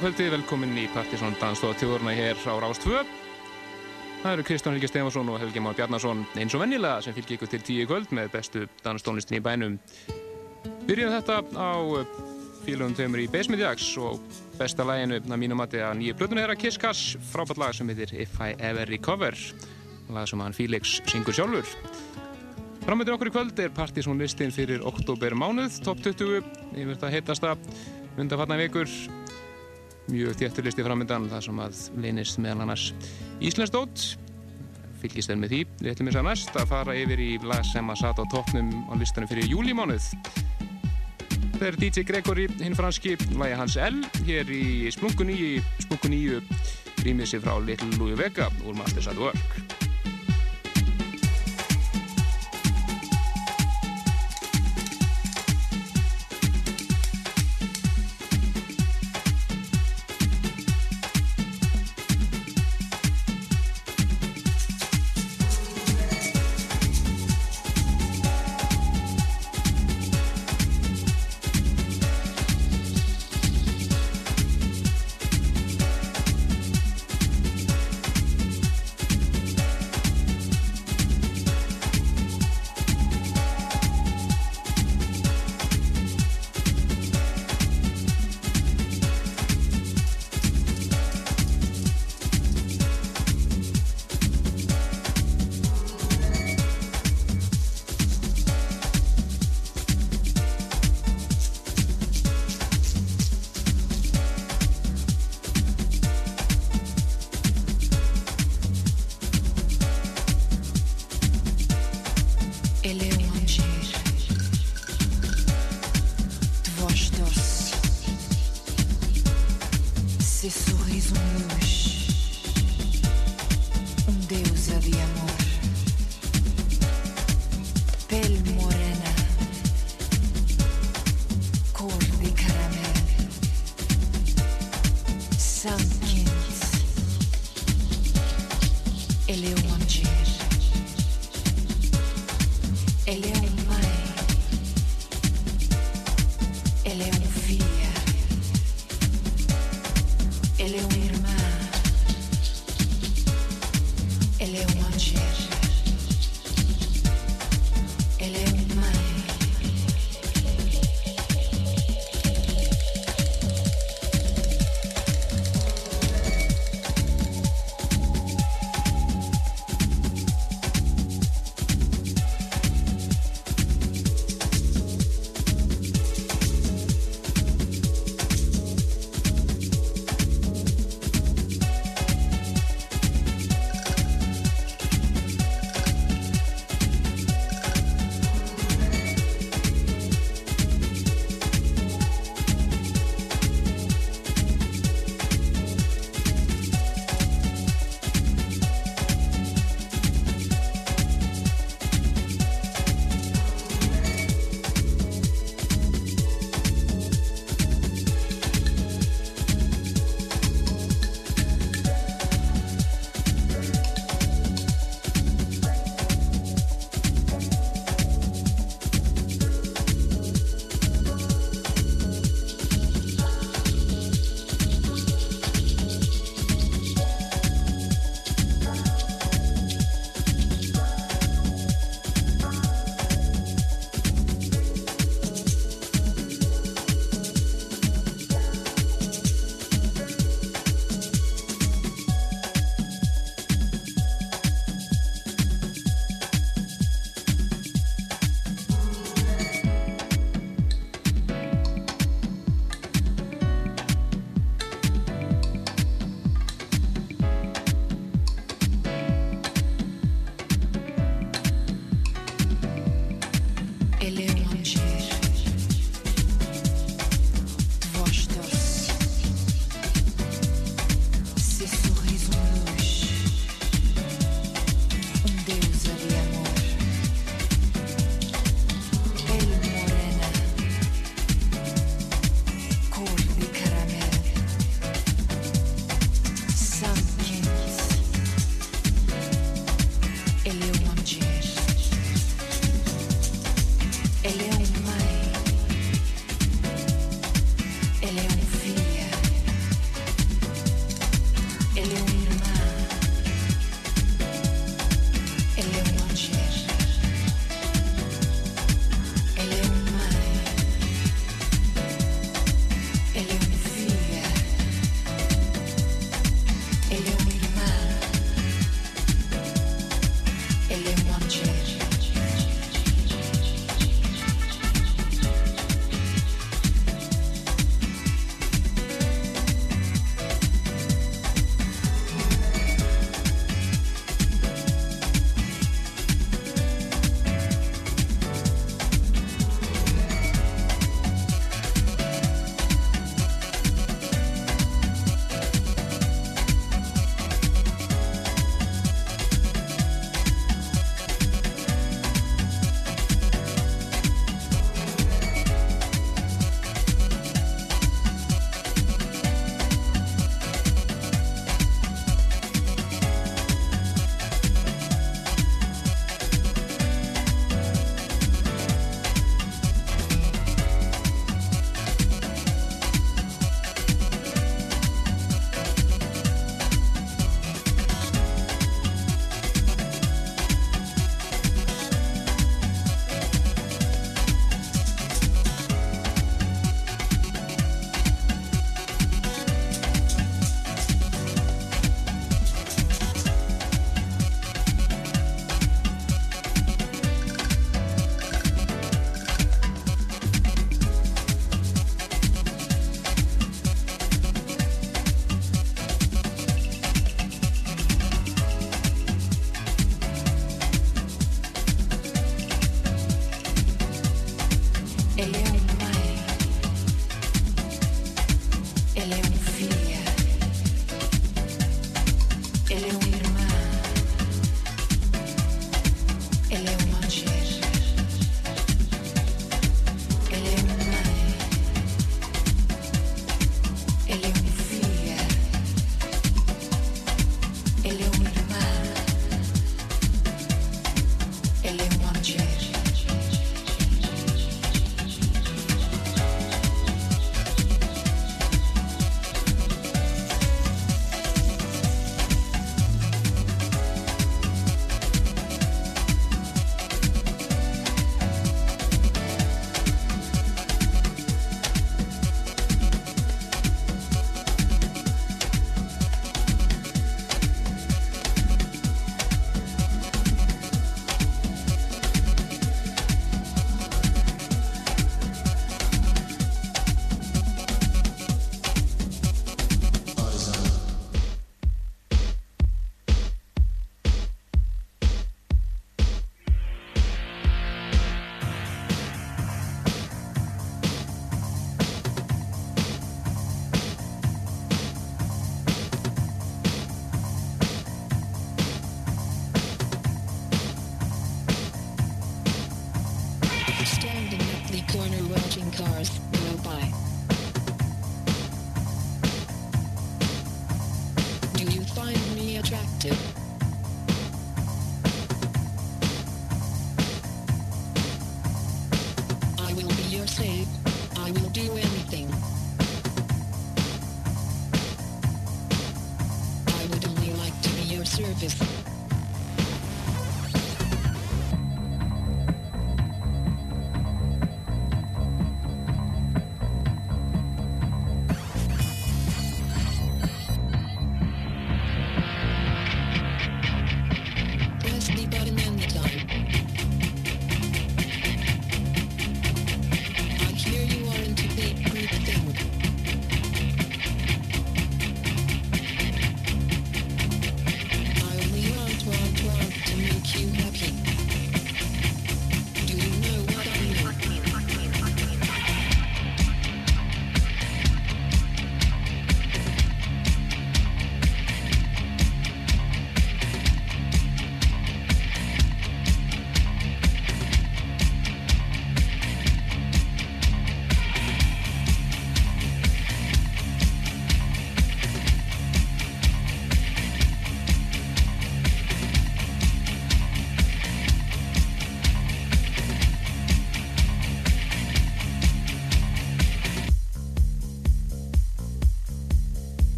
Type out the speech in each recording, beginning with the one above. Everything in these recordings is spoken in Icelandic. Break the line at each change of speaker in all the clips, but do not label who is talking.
kvöldi, velkomin í Partisón Danstóða tjóðurna hér á Rástvö. Það eru Kristján Helgi Stefansson og Helgi Már Bjarnason eins og vennilega sem fylgir ykkur til tíu kvöld með bestu danstónlistin í bænum. Byrjum þetta á fílunum tveimur í Jacks og besta læginu að mínum að þetta nýju plötunni er að Kiss Kass, frábært lag sem heitir If I Ever Recover, lag sem hann Felix syngur sjálfur. Framöndir okkur í kvöld er Partisón listin fyrir oktober mánuð, top 20, yfir þetta heitasta undanfarnar vikur mjög þéttur listi framöndan það sem að leynist meðal annars Íslands dót fylgist þeim með því, við ætlum eins að næst að fara yfir í lag sem að sata á toppnum á listanum fyrir júlimánuð þetta er DJ Gregory hinn franski, lagi hans L hér í Splunkuníu Splunkuníu rýmið sér frá Little Louie Vega úr Masters at Work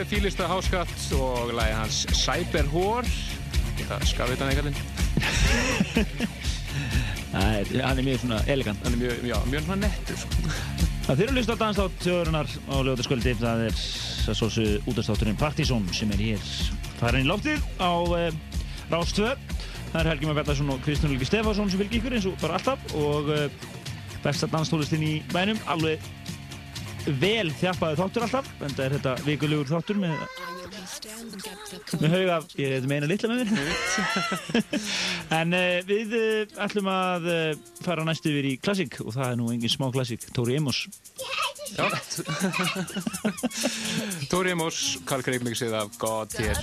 Þetta er Fílista Háskatt og lagi hans Cyberhor Það skafið hann eitthvað
Hann er mjög svona elegant.
Hann er mjög, já, mjög svona nettur sko.
Það fyrir að hlusta á danstátt þjóðurinnar á lögutaskvöldi það er svo útastátturinn Partizón sem er hér. Farin í loftið á e, Rástvö Það er Helgi Már Bettarsson og Kristján Ulgi Stefánsson sem fylgir ykkur eins og bara alltaf. Og e, besta danstólistinn í bænum alveg vel þjafpaði þáttur alltaf en það er þetta vikulegur þáttur með með hauga ég er meina litla með mér en uh, við uh, ætlum að uh, fara næstu yfir í klassík og það er nú engin smá klassík Tóri Emos
Já. Tóri Emos Karl Kreimling séð af God hér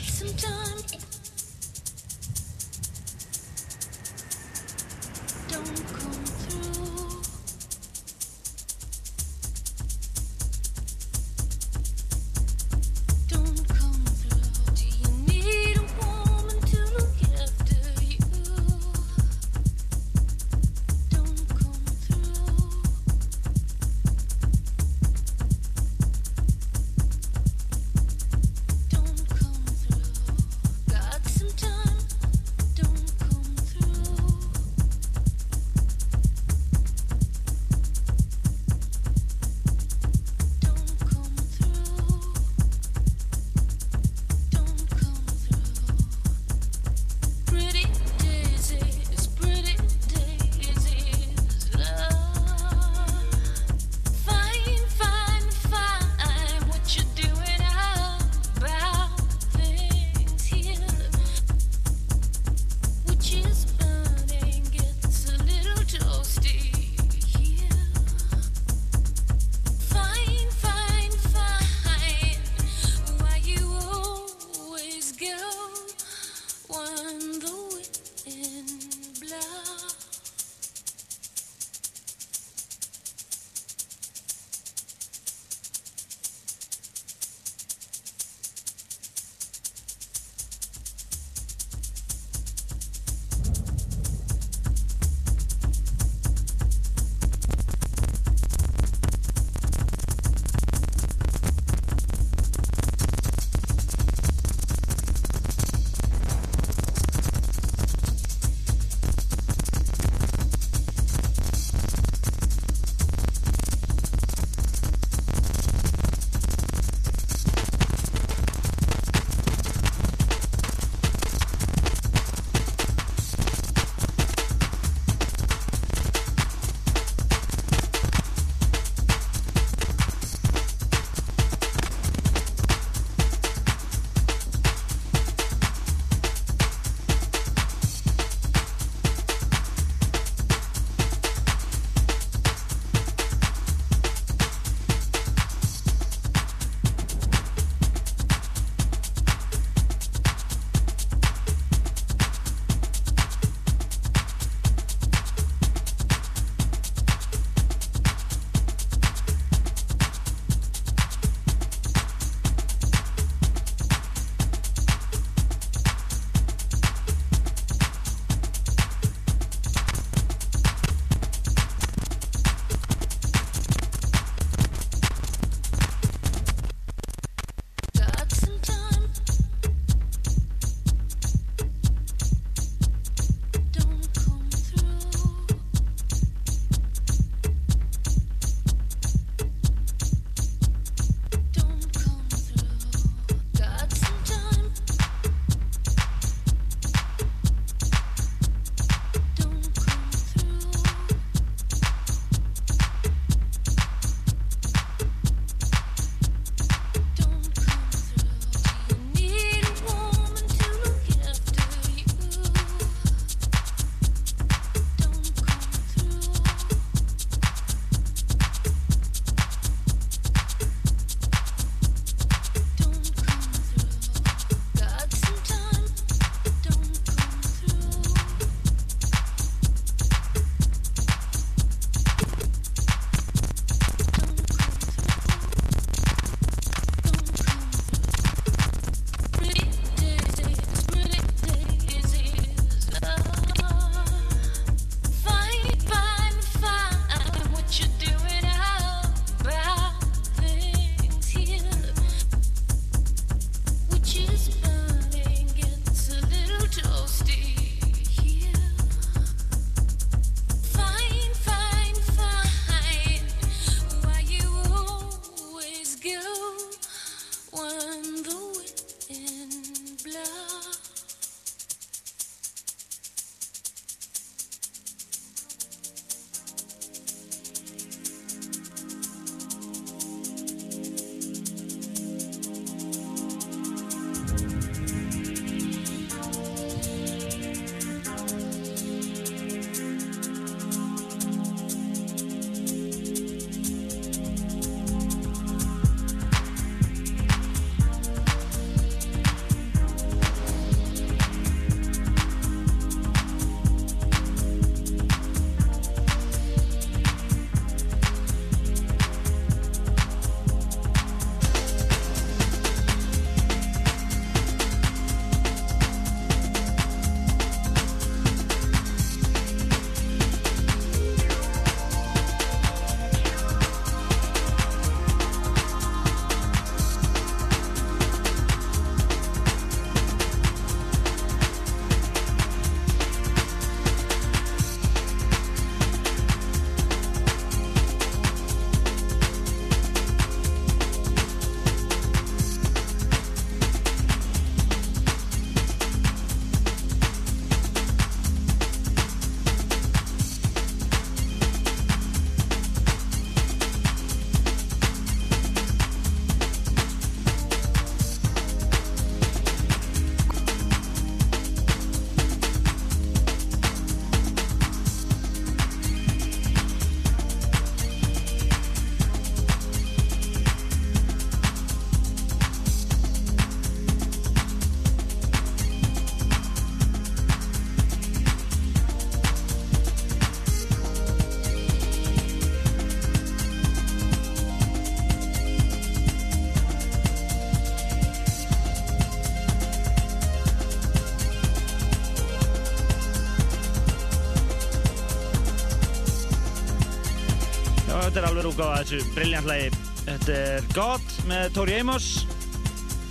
alveg útgáða þessu brilljant lagi. Þetta er God með Tori Amos.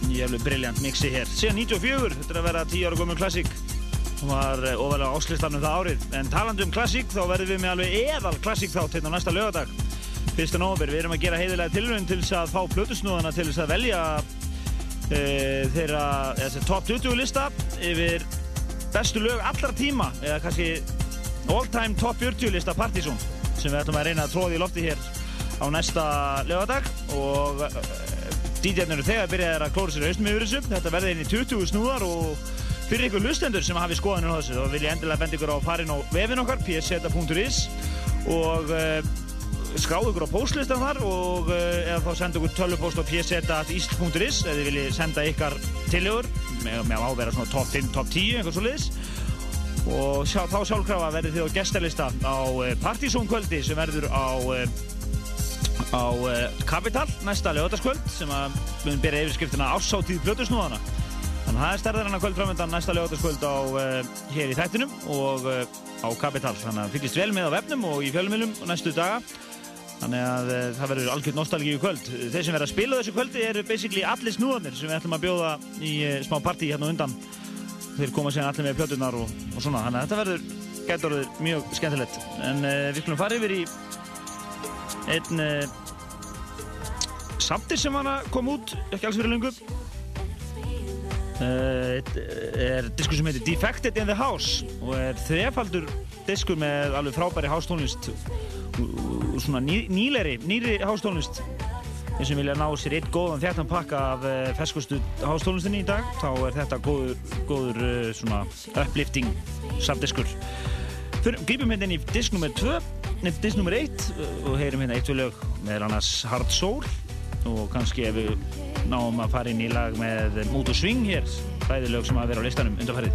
Jæfnlega brilljant mixi hér. Síðan 94, þetta er að vera 10 ára góðmjög klassík. Hún var eh, ofalega áslistarnum það árið. En talandu um klassík, þá verðum við með alveg eðal klassík þátt hérna á næsta lögadag. 1. november. Við erum að gera heiðilega tilrönd til þess að fá plötusnúðana til þess að velja e, þeirra, top 20 lista yfir bestu lög allra tíma, eða kannski all time top 40 lista Partizón sem við ætlum að reyna að tróði í lofti hér á næsta lögadag og uh, DJ-nir eru þegar byrjaðið að klóra sér haustum yfir þessu. Þetta verði inn í 20 snúðar og fyrir ykkur lustendur sem hafi skoðanir á þessu þá vil ég endilega benda ykkur á farin á vefin okkar pseta.is og uh, skráðu ykkur á postlistan þar og uh, eða þá senda ykkur tölvupost á pseta.isl.is eða þið viljið senda ykkar tilögur með, með ávera svona top 5, top 10 eitthvað svo leiðis og sjá, þá sjálfkrafa verður þið á gestarlista á uh, Partizón kvöldi sem verður á á Capital næsta lögataskvöld sem að munum byrja yfirskriftina Ásáttíð Plötusnúðana. Þannig að það er stærðar hann að kvöld framöndan næsta lögataskvöld á uh, hér í þættinum og uh, á Capital þannig að fylgist vel með á vefnum og í fjölumilum næstu daga. Þannig að uh, það verður algjörð nostálgíu kvöld. Þeir sem verður að spila þessu kvöldi eru basically allir snúðanir sem við ætlum að bjóða í smá partí hérna undan. Þeir koma sér allir með plötunar og, og svona. Þannig að þetta verður gætur mjög skemmtilegt. En við skulum fara yfir í einn uh, samtir sem hann að koma út ekki alls fyrir lengur uh, er diskur sem heitir Defected in the House og er þrefaldur diskur með alveg frábæri hástónlist svona ný, nýleri nýri hástónlist eins og vilja ná sér eitt góðan þjættan pakka af uh, feskustu hástónlistinni í dag þá er þetta góður, góður uh, svona uplifting samdiskur Grýpum hérna inn í disk nr. 2 nefn disk nr. 1 og heyrum hérna eitt við lög með annars Hard Soul og kannski ef við náum að fara inn í lag með og Swing hér bæði lög sem að vera á listanum undanfærið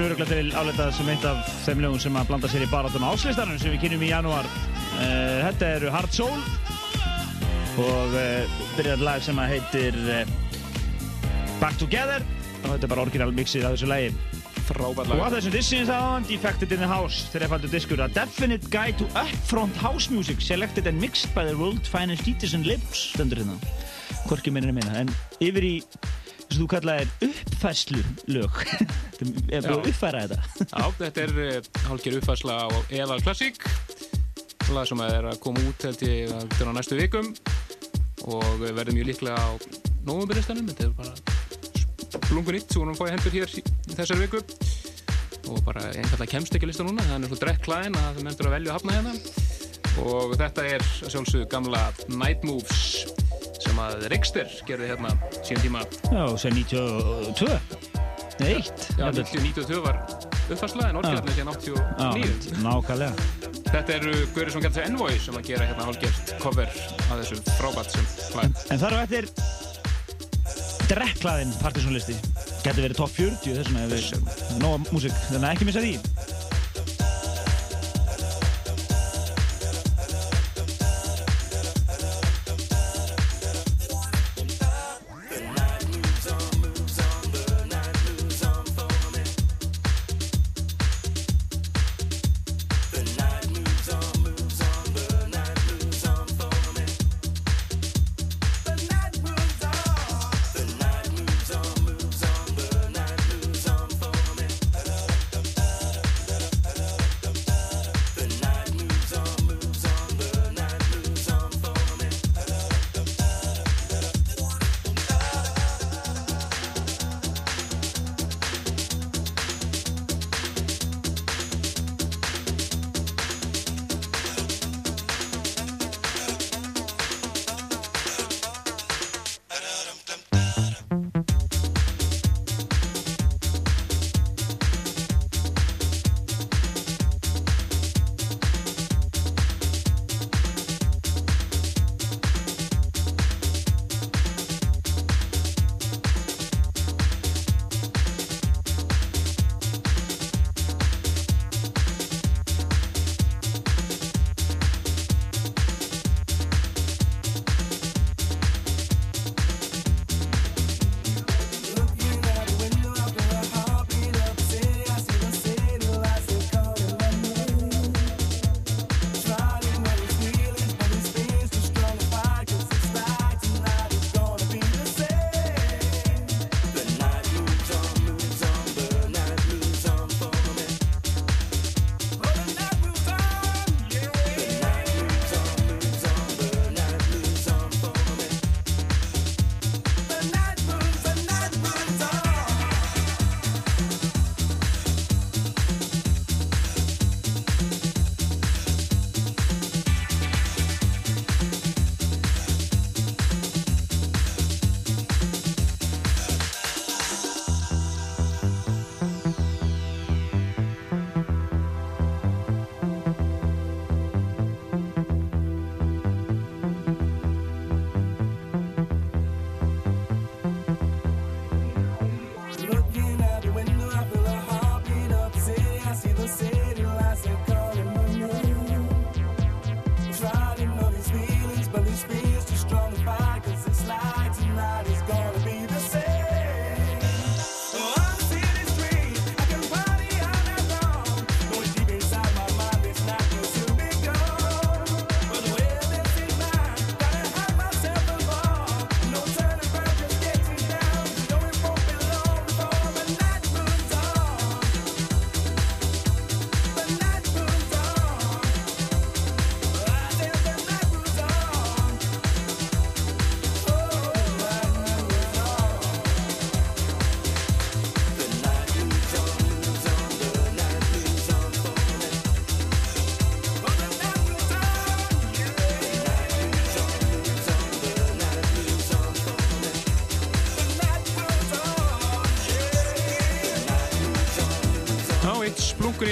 gefur öruglega til áleitað sem eitt af þeim lögum sem að blanda sér í barátunum áslistanum sem við kynum í janúar. Uh, þetta eru Hard Soul og uh, byrjar lag sem að heitir uh, Back Together og þetta er bara orginal mixið af þessu lagi.
Frábært lag.
Og að þessum dissins aðan, Defected in the House, fældu diskur að Definite Guide to Upfront House Music selected and mixed by the world's finest DJs and labels, stendur hérna. Hvorki minna minna, en yfir í sem þú kallaðir uppfæslu lög er að uppfæra þetta?
Já, þetta er uh, hálfgerð uppfæsla á Eval Classic. Lag sem er að koma út held ég á næstu vikum. Og verður mjög líklega á nógumbilistanum þetta er bara blungun ítt sem við fáum hendur hér í þessari viku. Og bara einfallega kemst ekki lista núna það er svo drekk klæðin að það mentur að velja að hafna hérna. Og þetta er sjálfsög gamla Night Moves sem að Rikster gerði hérna síðan tíma.
Já, sem 92 Nei, 1
Já, 92 var uppfarsla en orðgjörðin er síðan 89
Nákvæmlega.
Þetta eru Guðri sem getur þessu Envoy sem að gera hérna hálfgjörð cover af þessu frábært sem hlæð
En þar á eftir drekklaðinn partysónlisti getur verið top 40 þessuna ef við nóga músík, þannig að ekki missa því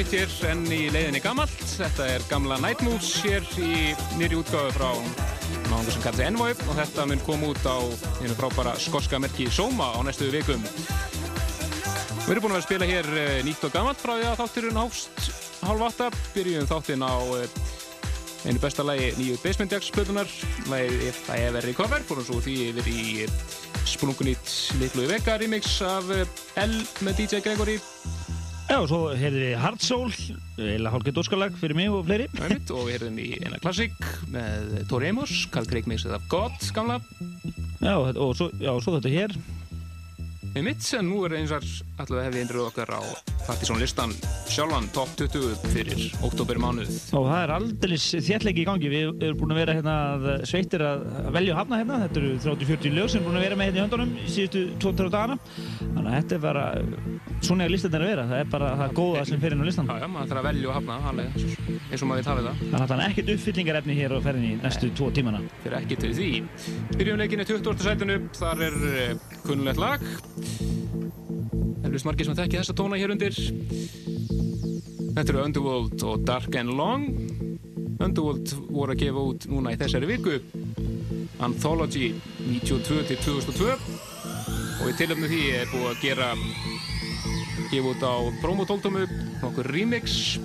nýtt hér enn í leiðinni gammalt. Þetta er gamla Night Moves hér í nýri útgáðu frá náðungu sem kallar Envoy og þetta mun koma út á einu frábæra skorska merki Soma á næstu vikum. Við erum búin að vera að spila hér eh, nýtt og gammalt frá því að þátturinn hást halv átta. Byrjum þáttinn á eh, einu besta lægi nýju Basement Jacks spötunar, lægið If I Ever Recover, fórum svo því yfir í sprungunýtt Litlu Vega remix af L með DJ Gregory
og svo heyrðum við Hard Soul, eila hálfgett óskalag fyrir mig og fleiri.
Æmitt, og við heyrðum í eina klassík með Tori Amos, Carl Craig mixið af God, gamla.
Já, og svo, já, svo þetta hér.
Einmitt, en nú er eins og allavega hef ég einrið okkar á Partisón listan sjálfan top 20 fyrir oktober mánuð.
Og það er aldrei þjertlegi í gangi. Við erum búin að vera hérna sveittir að velja og hafna hérna. Þetta eru 30-40 lög sem er búin að vera með hérna í höndunum í síðustu 2-3 dagana. Þannig að þetta er bara, svona er listan að vera. Það er bara það góða sem fer inn á listan.
Já, já, maður þarf að velja og hafna, alveg, eins og maður veit hafið það.
Þannig að það er ekkert uppfyllingarefni hér á ferðinni næstu 2 tímana.
Fyrir ekki til því. Byrjum leikinni 20. sætinu, þar er eh, kunnulegt lag Eflust margir sem þekki þessa tóna hér undir Þetta eru Underworld og Dark and Long. Underworld voru að gefa út núna í þessari viku. Anthology 92-2002 og í tilöfnu því er búið að gera gefa út á promotóltumu nokkur remix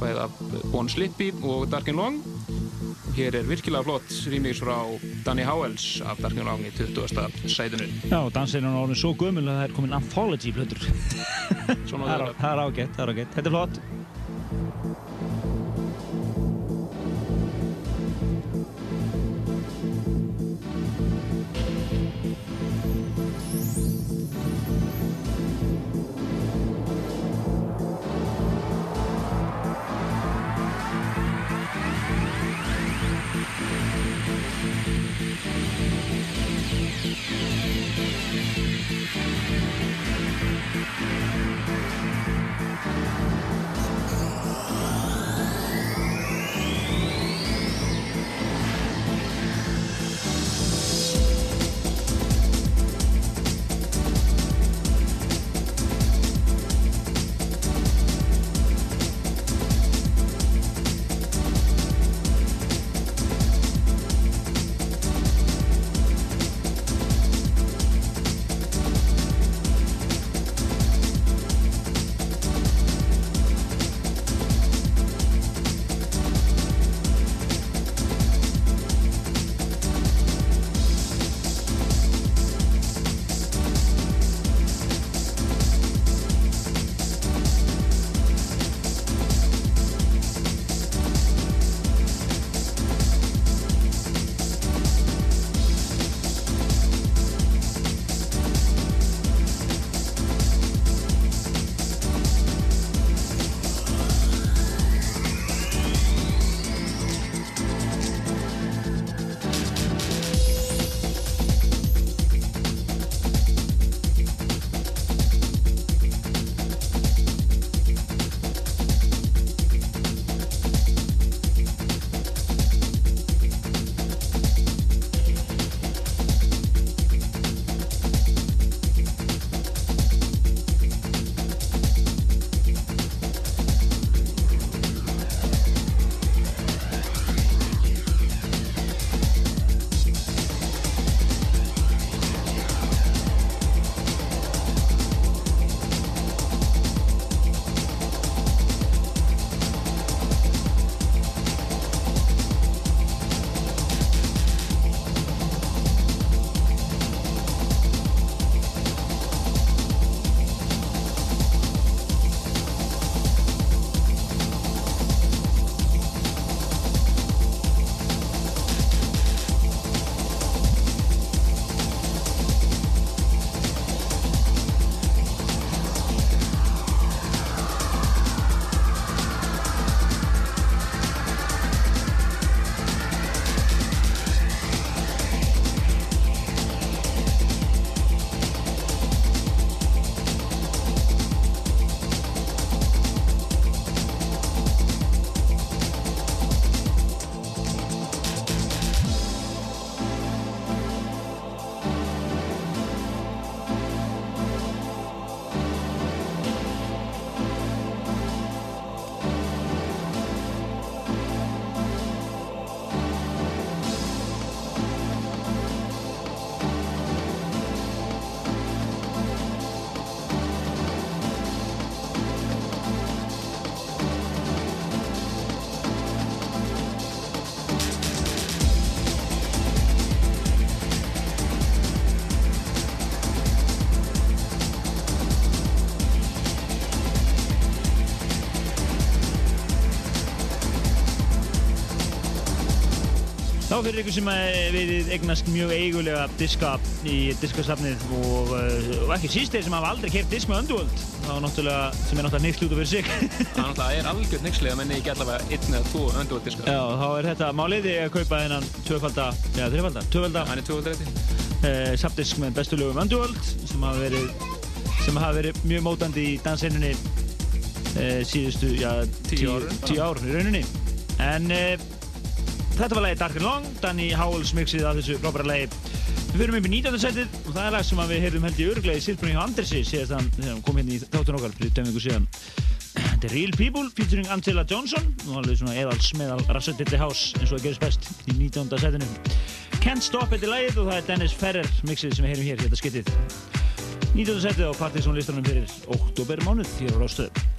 bæða Bon Slippy og Dark and Long Hér er virkilega flott remix frá Danny Howells af Dark and Long í 20. sætinu.
Já, dansinn er orðin svo gömul að það er komin anthology blöður. það er ágætt, það er ágætt. Þetta er flott. Þá fyrir ykkur sem við eignast mjög eigulega diska í diskasafnið og, uh, og ekki síst þeir sem hafa aldrei kert disk með Underworld þá náttúrulega, sem er náttúrulega nýtt út af fyrir sig.
Það er náttúrulega algjörð nýkslega menni ekki allavega einn eða tvo Underworld diska.
Já, þá er þetta máliði að kaupa þennan tvöfalda, já þrjafalda, tvöfalda
Hann er tvöfaldrætti
uh, Sapdisk með bestu lögum Underworld sem hafa verið, sem hafa verið mjög mótandi í danseininni uh, síðustu, já,
Tíu
tíu ár í rauninni. En uh, Þetta var lagi Dark and Long, Danny Howells mixið af þessu frábæra lagi. Við fyrum upp í 19. setið og það er lag sem við heyrðum held í örglega í Silbrunni hjá Andersi síðast hann þegar hann kom hérna í þáttun okkar fyrir dömingu síðan. Þetta er Real People featuring Angela Johnson og alveg svona eðals meðal rassettilli house eins og það gerist best í 19. setinu. Can't Stop It er lagið og það er Dennis Ferrer mixið sem við heyrum hér, hérna skittið. 19. setið á Partiðsson listanum fyrir oktober mánuð hér á Rástöðu.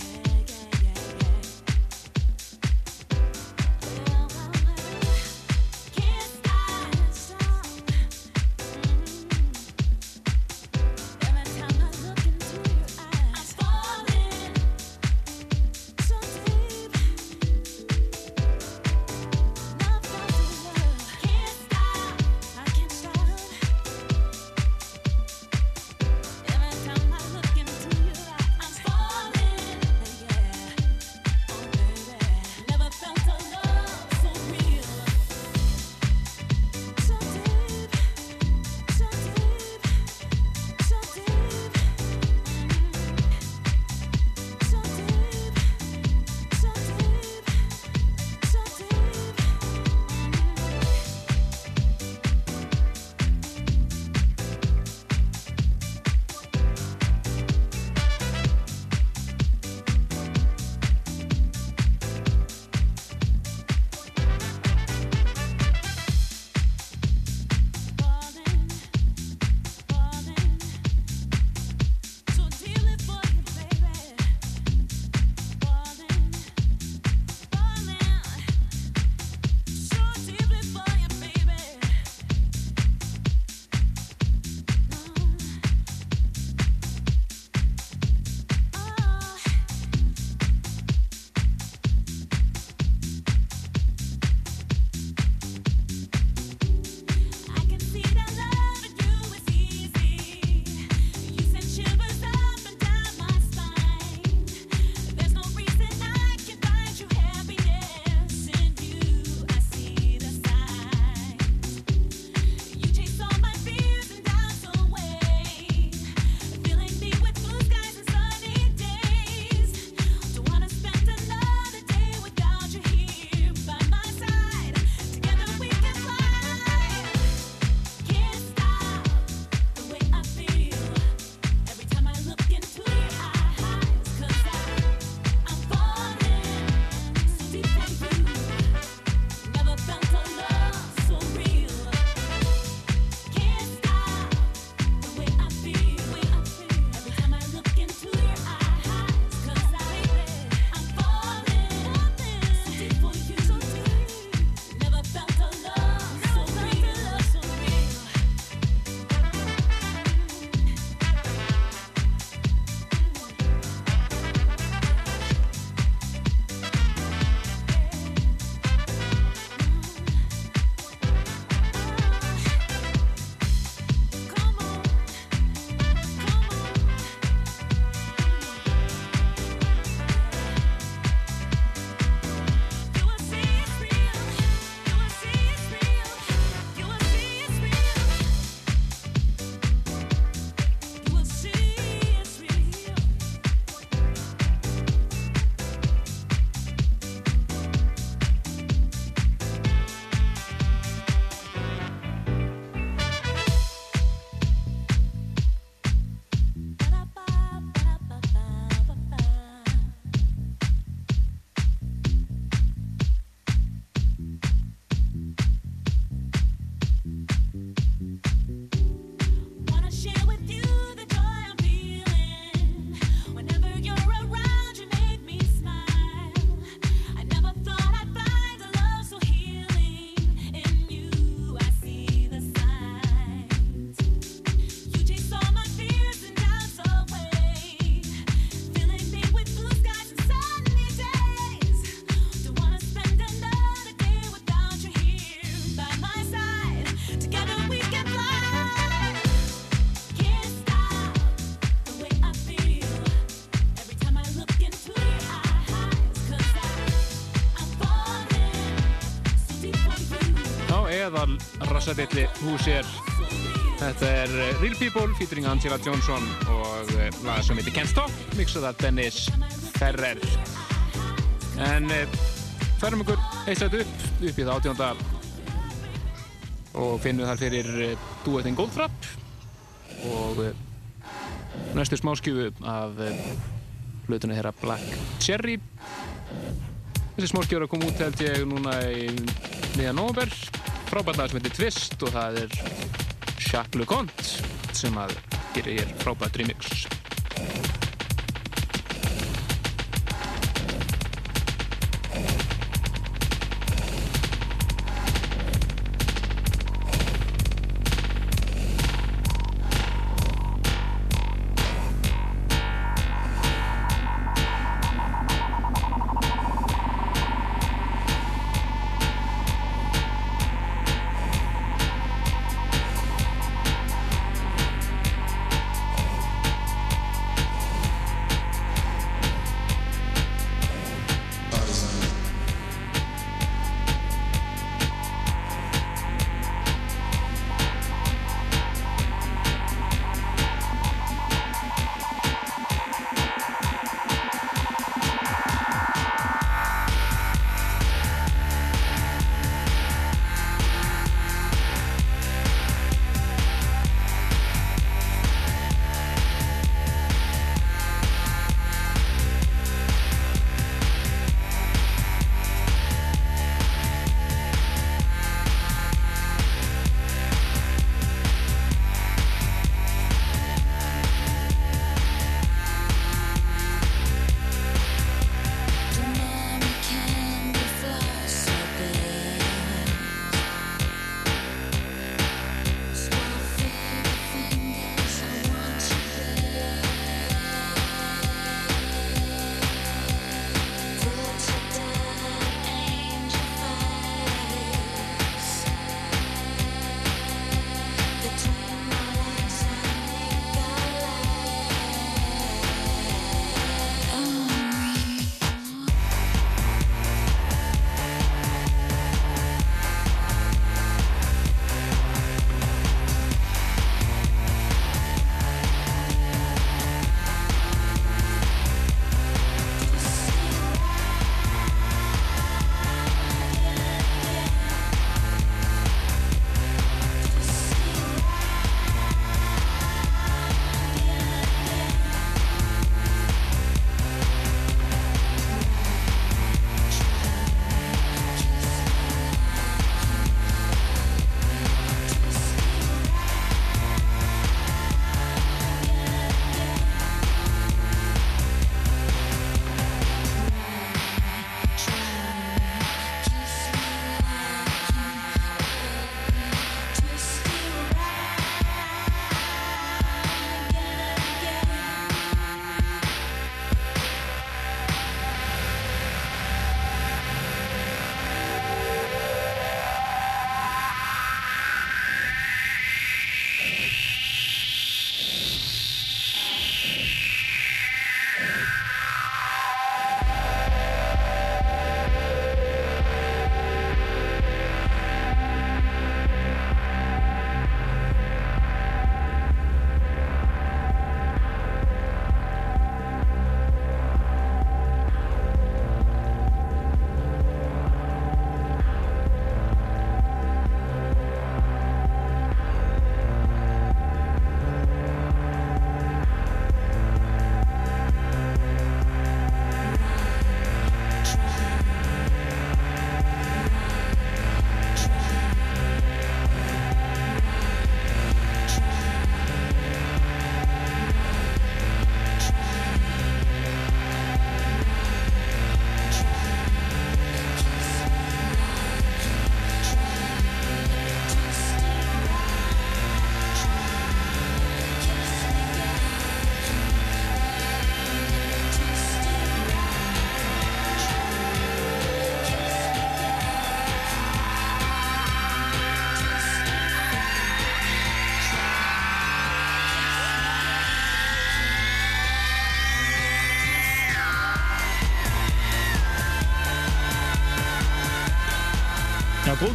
Metal rassadilli hús er Þetta er eh, Real People featuring Angela Johnson og eh, laga sem heitir Can't Stop mixað af Dennis Ferrer. En færum ykkur eitt sætt upp upp í það átjónda og finnum þar fyrir duettinn Goldfrapp og næstu smáskjöfu af hlutunni þeirra Black Cherry. Þessi smáskjöfu er að koma út held ég núna í miðan november frábært lag sem heitir Twist og það er Jacques Leconte sem að gerir frábært remix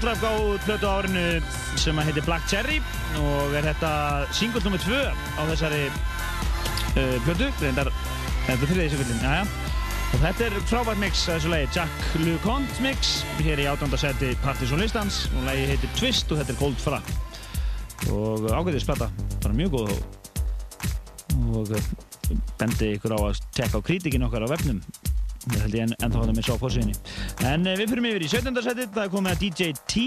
Goldrive á plötu árinu sem heitir Black Cherry og er þetta single nr. 2 á þessari uh, plötu, reyndar þetta er þriðið já og þetta er frábært mix að þessu lagi, Jack LeConte mix hér í átöndarsæti Partisan listans og lagi heitir Twist og þetta er Cold Fra og ágæðið spata, bara mjög góð og bendi ykkur á að tekka á krítikinn okkar á vefnum það held ég en, ennþá að missa á fórsvíðinni en eh, við fyrir mig yfir í 17. setið það er komið að DJ T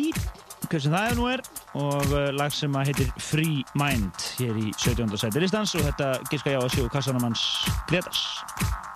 hvað sem það nú er og uh, lag sem að heitir Free Mind hér í 17. setið listans og þetta gíska ég á að séu Kassanamans Gretas
Já,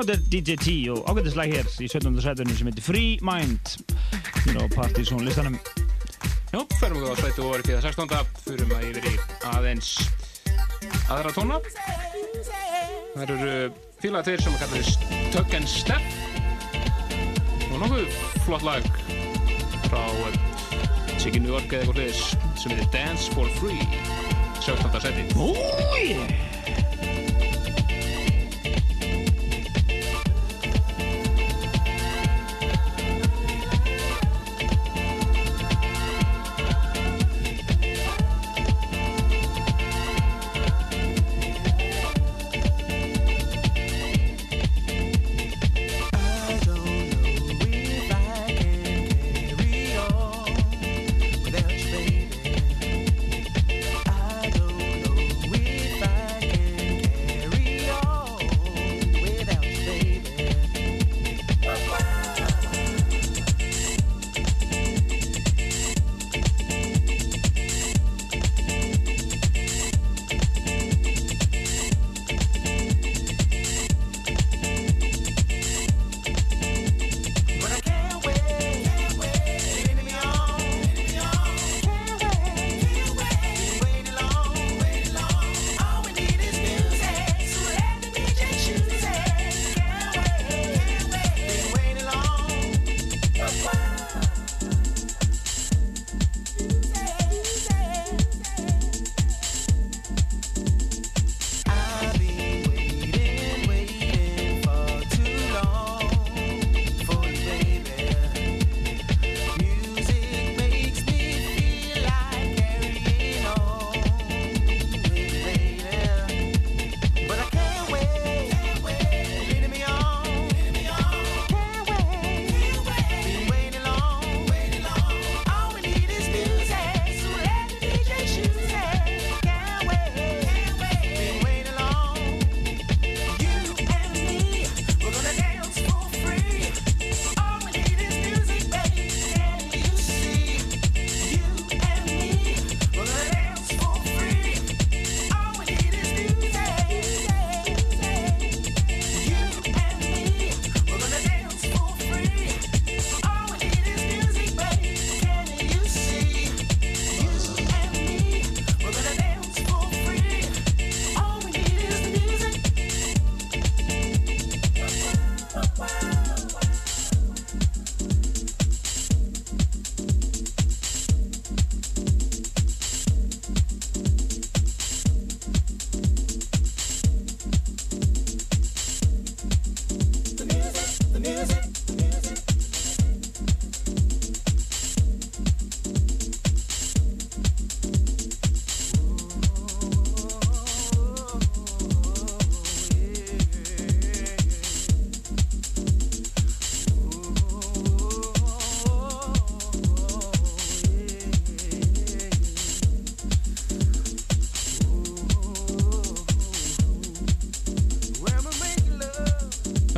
þetta er DJ T og ágættislega hér í 17. sætunum sem heitir Free Mind hér á Partizón listanum.
Já, ferum við á sætu og orðið 16. fyrir maður yfir í aðeins aðra tóna. Það eru félagateyr sem að kalla þess Tug and Step og nokkuð flott lag frá Siggy New York eða eitthvað hliðis sem heitir Dance for Free 17. sæti.
Úi!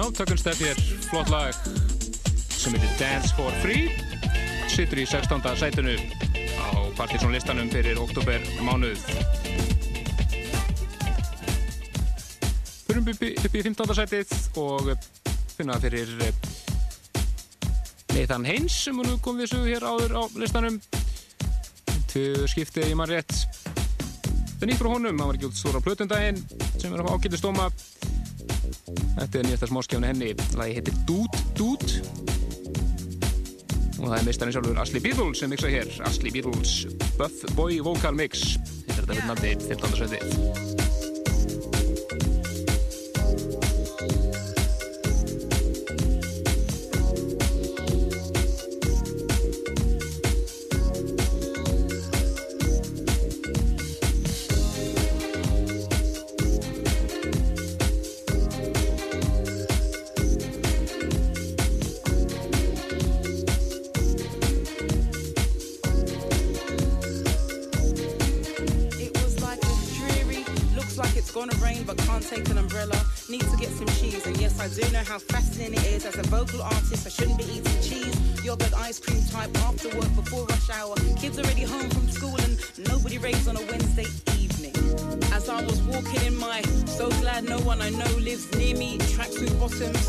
Steph hér, flott lag sem heitir Dance for Free sittur í 16. sætunu á Partiðsson listanum fyrir oktober mánuð Förum upp í, upp í 15. sætið og finna fyrir eh, Nathan Haynes sem nú kom við sögu hér áður á listanum til skiptið í mann rétt það nýtt frá honum, hann var ekki út stóra plötundaginn sem er á ákildistóma Þetta er nýjasta smáskjánu henni. Lagi heitir Dude Dude og það er mistarinn sjálfur Asli Beatles sem mixa hér. Asli Beatles Buff Boy Vocal Mix. Þetta er þetta fyrir nafni 15. Seti
after work before rush hour. Kids already home from school and nobody raves on a Wednesday evening. As I was walking in my so glad no one I know lives near me, tracksuit bottoms,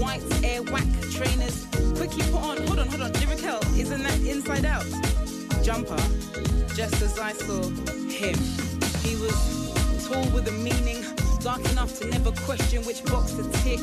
white air whack trainers. Quickly put on, hold on, hold on, lyrical, isn't that inside out? Jumper, just as I saw him. He was tall with a meaning, dark enough to never question which box to tick,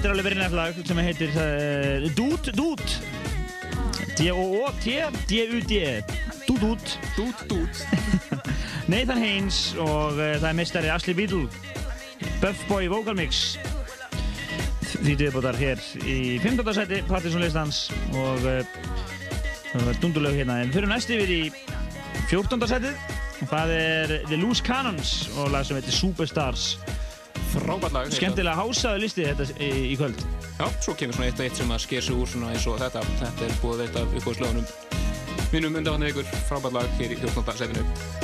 þetta er alveg verið nefnilega sem heitir uh, Dút Dút D-O-O-T D-U-D Dút Dút
Dút, dút.
Nathan Haynes og uh, það er mistari Ashley Beadle Buff Boy Vocal Mix því viðbútar hér í 15. seti Partisan listans og uh, dundulegu hérna en fyrir næst yfir í 14. setið og það er The Loose Cannons og lag sem heitir Superstars
Frábært lag.
skemmtilega hásaðu listi þetta í, í kvöld
Já, svo kemur svona eitt og eitt sem að sker sig úr svona eins og þetta. Þetta er búið eitt af uppbúðslögunum mínum undanvarni ykkur. Frábært lag hér í 14. setinu.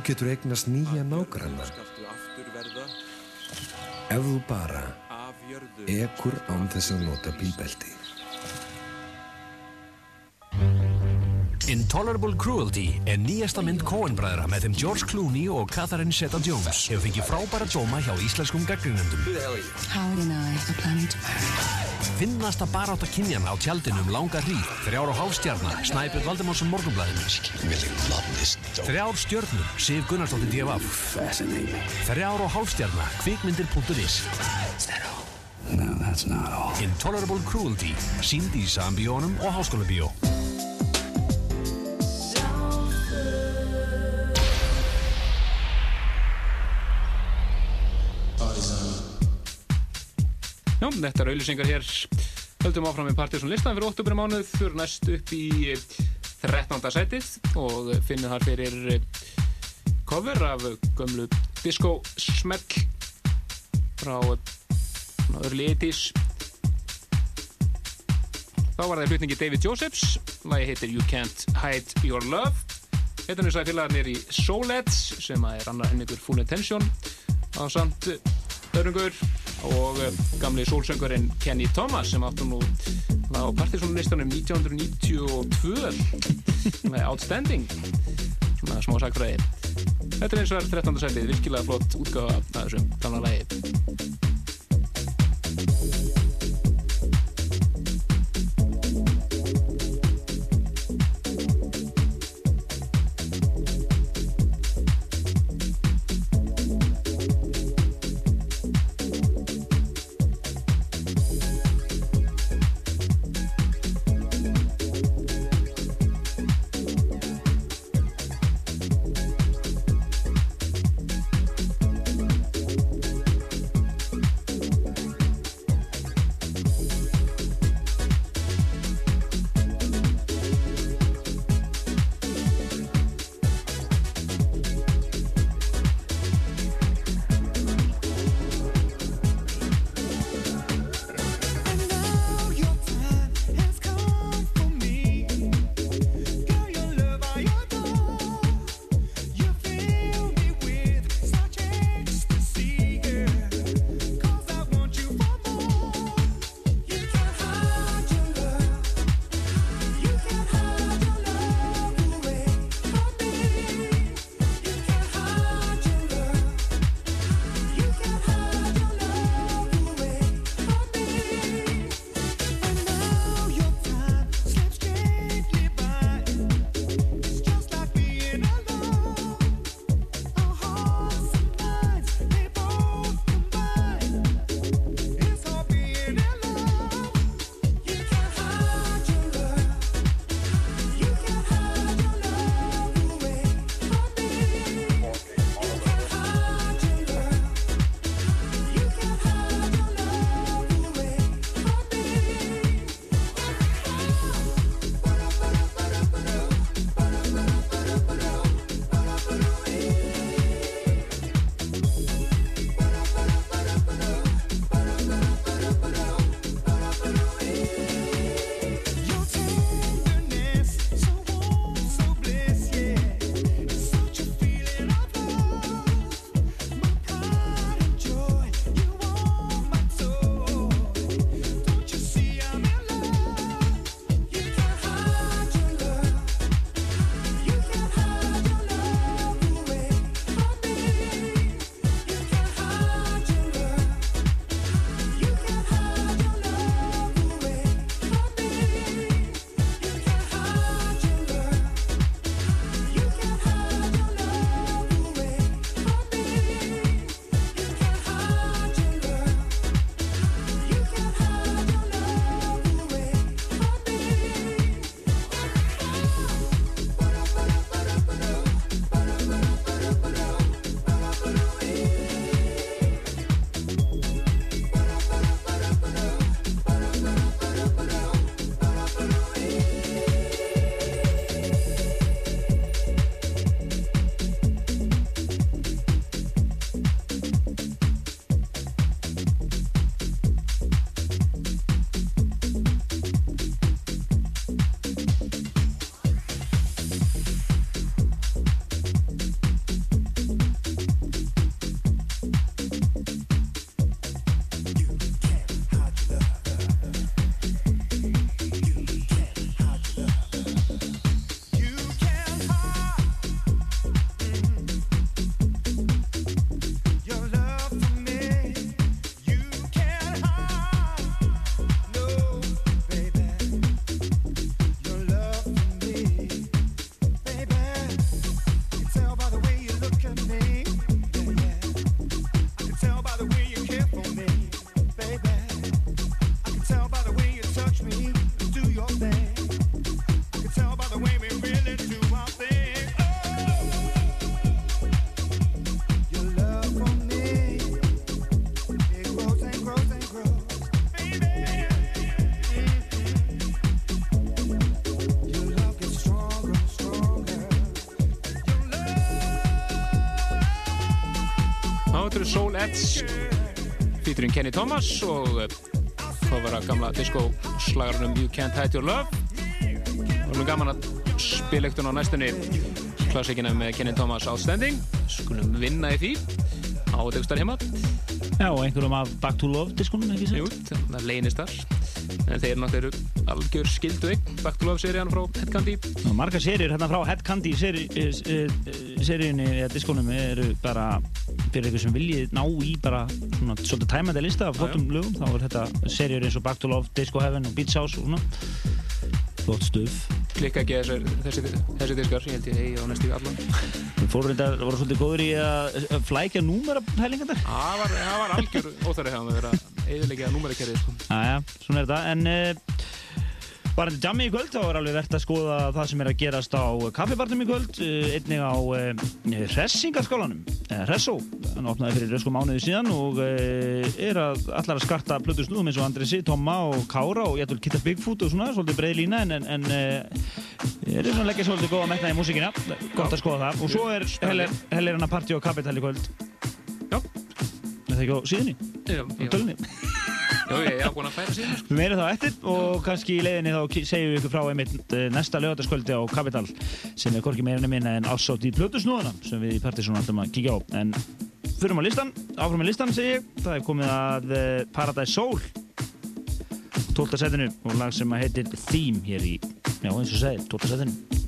Þú getur eignast nýja nágranna. ef þú bara ekkur án þess að nota bílbelti.
Intolerable Cruelty er nýjasta mynd Coen-bræðra með þeim George Clooney og Catherine Zeta-Jones. Hefur fengið frábæra djóma hjá íslenskum gaggrinendum.
Finnast
að baráta kynjan á tjaldinum langa hríð, þrjára og hálfstjarnar, snæpjur Valdemársson morgunblæðinu. Þrjár stjörnum, Sif Gunnarsdóttir D.F. Þrjár og hálfstjörna, kvikmyndir.is no, Intolerable Cruelty, síndi í sambíónum og háskólabíó.
Já, þetta er auðvisingar hér. Höldum áfram með partysónlistan fyrir óttubri mánuð, fyrir næst upp í 13. sætið og finnið þar fyrir eh, cover af gömlu disco smekk frá eh, early 80's þá var það hlutningi David Josephs lagi heitir You Can't Hide Your Love heitarnu sæði félagarnir í Soulheads sem er annar hennigur Full Intention á samt eh,
Hörungur og eh, gamli sólsöngurinn Kenny Thomas sem áttu nú á Partisan-listanum 1992 með Outstanding. Svona smá sagfræði Þetta er eins og er 13. sætið, virkilega flott útgáfa af þessu gamla lagi Edge featuring Kenny Thomas og fóðvara gamla disco slagarunum You Can't Hide Your Love og nú gaman að spila ekkert á næstunni klassikina með Kenny Thomas Outstanding skulum vinna í því á degstar heima
Já, og einhverjum af Back to Love diskunum, ekki
Jú,
sér?
það er leynistar. En þeir náttúrulega algjör skildu eign. Back to Love serían frá Head Candy.
Og margar serjur hérna frá Head Candy seri, seríunni eða diskunum eru bara fyrir eitthvað sem viljið ná í bara svona svolítið tæmandi lista af flottum lögum þá er þetta serjur eins og Back to Love, Disco Heaven og Beach House og svona. Flott stuð.
Klikka ekki þessi, þessi diskar, ég held ég hegi á næstu í allan.
Þetta, voru svolítið góður í að flækja númerapælingarnar.
Það var, það var algjör óþarri hefðan að vera eðilegja númerakerrið, sko.
Svona er þetta, en bara þetta jammi í kvöld, þá er alveg verðt að skoða það sem er að gerast á kaffibarnum í kvöld, uh, einnig á uh, Hressingarskálanum, uh, Hressó, hann opnaði fyrir röskum mánuði síðan og uh, er að allar að skarta plötu snúðum eins og Andresi, Tomma og Kára og ég ætlum Kitta Bigfoot og svona, svolítið breið lína, en, en, en er svona leggja svolítið góða metna í músíkina, gott að skoða það, og svo er Hellerina Party og Capital í kvöld.
Já.
Er það ekki á síðunni?
Já,
Á tölunni?
Ég búin að færa síðan, sko.
Við meira þá eftir og kannski í leiðinni þá segjum við ykkur frá einmitt eh, næsta lögataskvöldi á Capital sem er hvorki meira minna en ásátt í plötusnúðuna sem við í Partiðsson ætlum að kíkja á en fyrir á listan, áfram með listan segi ég það er komið að eh, Paradise Soul 12. setinu og lag sem heitir Theme hér í, já eins og segir, 12. setinu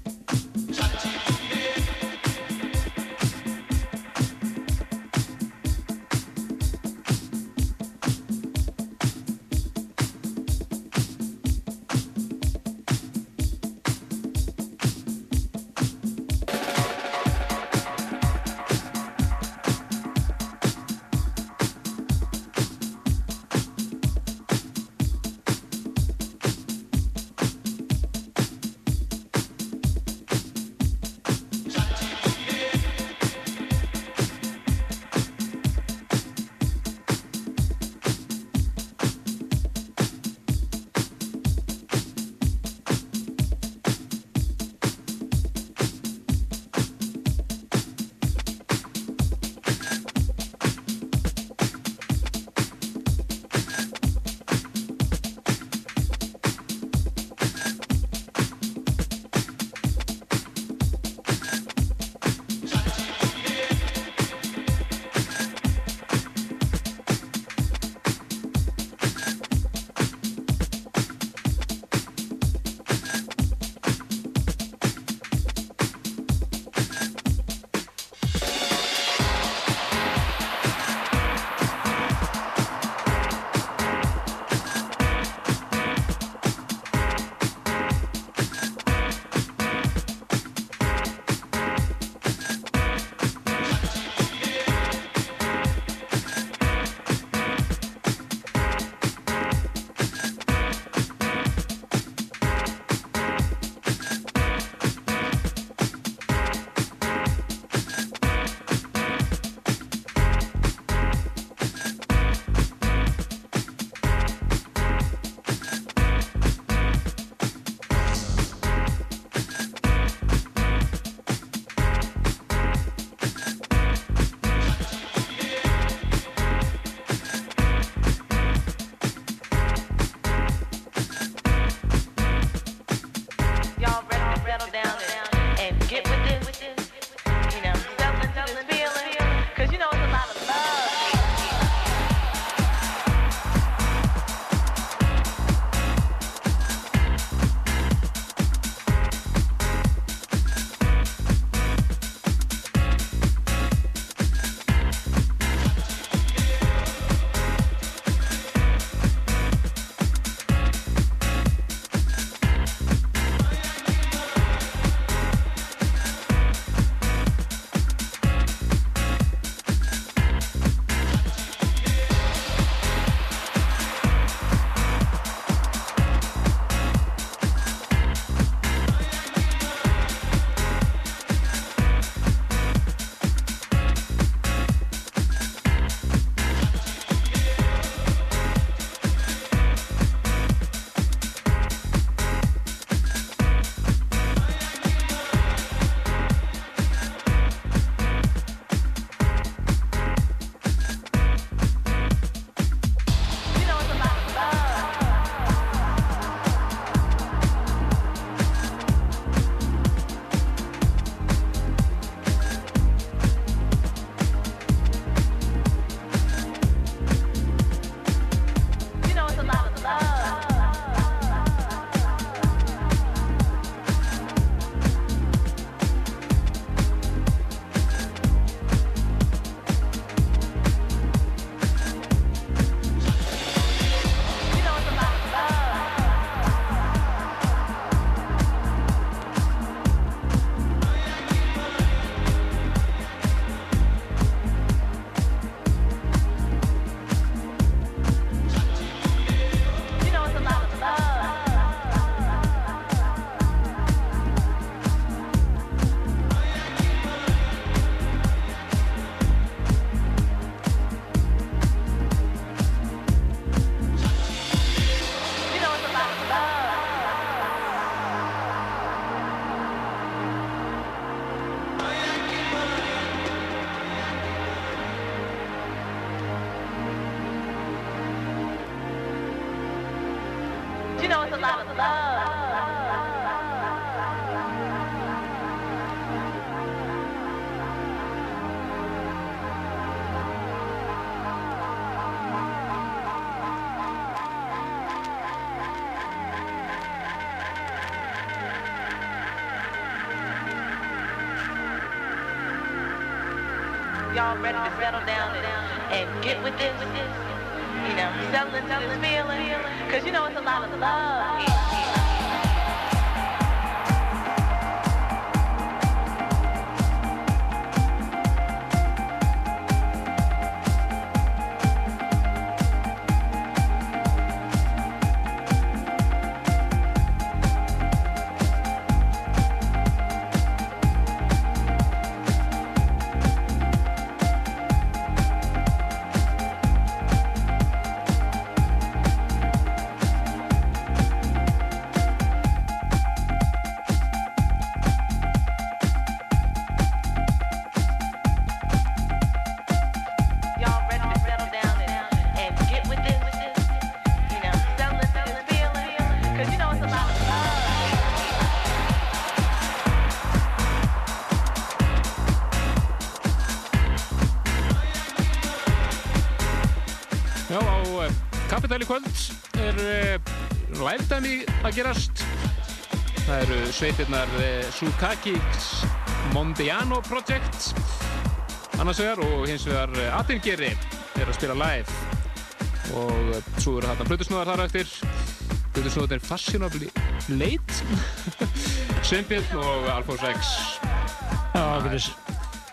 Y'all ready to settle down and, and get with this? You know, settle into this feeling? Cause you know it's a lot of love.
Live-dæmi að gerast. Það eru sveitirnar uh, Sukakis Mondiano Project annars vegar og hins vegar uh, Atingeri er að spila live. Og uh, svo eru þarna Plutusnúðar þar eftir. Plutusnúðar er Fashionably Late Sveinbjörn og Alfons X.
Já,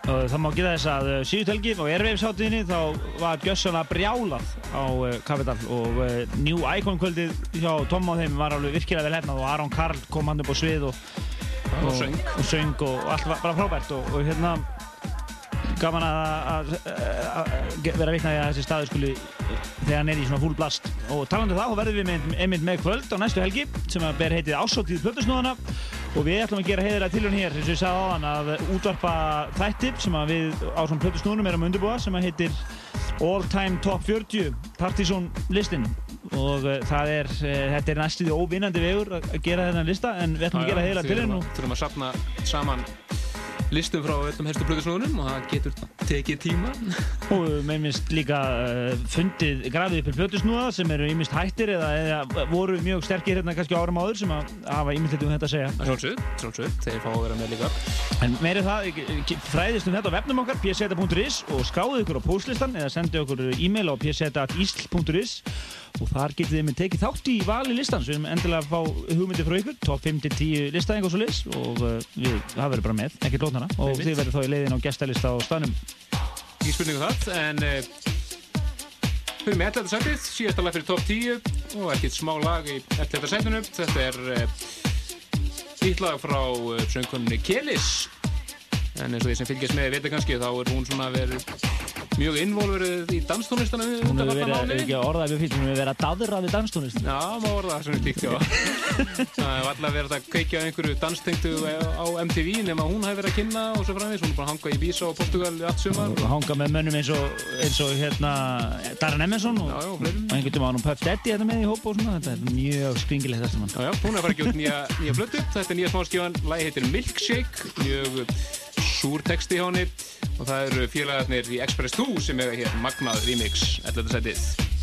og það má geta þess að síðust helgi á Airwaves-háttíðinni þá var gjössanlega brjálað á uh, Capital og uh, New Icon kvöldið hjá Tom og þeim var alveg virkilega vel hefnað og Aron Karl kom hann upp á svið og,
Og söng.
og, söng og, og allt var bara frábært. Og, og hérna gaman að, að, að, að vera vitna í að þessi staður skuli þegar hann er í svona full blast. Og talandi um þá verðum við með, einmitt með kvöld á næstu helgi sem að ber heitið Ásóttíð Plötusnúðana og við ætlum að gera heiðilega tilhjörn hér eins og ég sagði á hann að útvarpa þætti sem að við á svona Plötusnúðunum erum að undirbúa sem að heitir All Time Top 40 Partizón listin og uh, það er, uh, þetta er næstuði óvinnandi vegur að gera þennan lista en við ætlum að gera heiðilega tilhjörn og
Þurfum að safna saman listum frá öllum helstu Plutusnúðunum og það getur tekið tíma.
Og við með minnst líka uh, fundið grafið upp í plötusnúða sem eru ímist hættir eða, eða voru mjög sterkir hérna kannski árum áður sem að hafa ímyndilegt um þetta að segja.
Sjálfsög, sjálfsög, þeir fá að vera með líka.
En meiri það, k- fræðist um þetta á vefnum okkar, pseta.is og skráðu ykkur á postlistan eða sendu okkur e-mail á pseta.isl.is og þar getið þið með tekið þátt í vali listan sem endilega fá hugmyndir frá ykkur, top 5-10 lista einhvers og lis og uh, við, það verður bara með, ekki lótnana og
Einmitt.
þið verður þá í leiðin á gestalista á staðnum.
Ekki spurningu það, en við erum með 11. setið, síðasta lag fyrir top 10 og ekkert smá lag í 11. setinu. Þetta er nýtt lag frá uh, söngkonunni Kelis, en eins og því sem fylgjast með veitir kannski, þá er hún svona verið mjög involverið í danstónlistana
Hún hefur verið, ekki að orðaði við fyllt, hún hefur verið að daðra við danstónlist.
Já, má orða það svona tíkt, já. Það hefur alltaf verið að kveikja einhverju danstengtu á MTV nema hún hefur verið að kynna og svo framvegis. Hún er bara að hanga í Vísa og Portugal allt sumar.
og hanga með mönnum eins og, eins og hérna Darren Emmensson og, og einhvern veginn var hún Puff Daddy hérna með í hópa og svona, þetta er mjög skringilegt þetta mann.
Já, já, hún er að fara að út nýja, nýja blötu. Þetta er nýja smáskifan. Lægi heitir Milkshake, mjög súr texti hjá henni. Og það eru félagarnir í Express 2 sem eiga hér magnað remix 11. setið.
Thank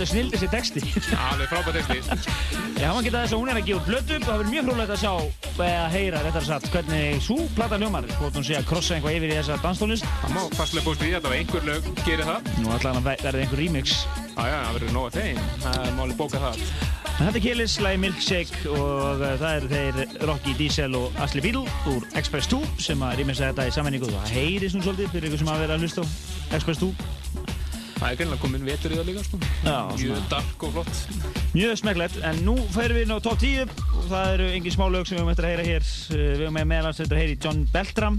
gargandi snild þessi texti.
Alveg frábært texti.
Ég hafa getað þess að hún er að gefa og það verður mjög frólægt að sjá eða heyra réttar satt hvernig svo plata hljómar hvort hún sé að krossa einhvað yfir í þessa danstónlist.
Það má fastlega búist við að einhver lög gerir það.
Nú ætla hann að ve- verði einhver remix.
Já, já, það verður nóg að þeim. Það er málið bóka það.
Þetta er Killis, lagi Milkshake og uh, það eru þeir Rocky Diesel og Ashley Beedle úr Express 2 sem að rýmisa þetta í sammenningu og það heyrist nú svolítið fyrir ykkur sem hafa verið að hlusta á Express 2.
Það er greinlega komin vetur í það líka, sko. Mjög dark og flott.
Mjög smekklegt, en nú færum við inn á top 10 og það eru engin smá lög sem við höfum eftir að heyra hér. Uh, Við höfum með meðalans eftir að heyra í John Beltram,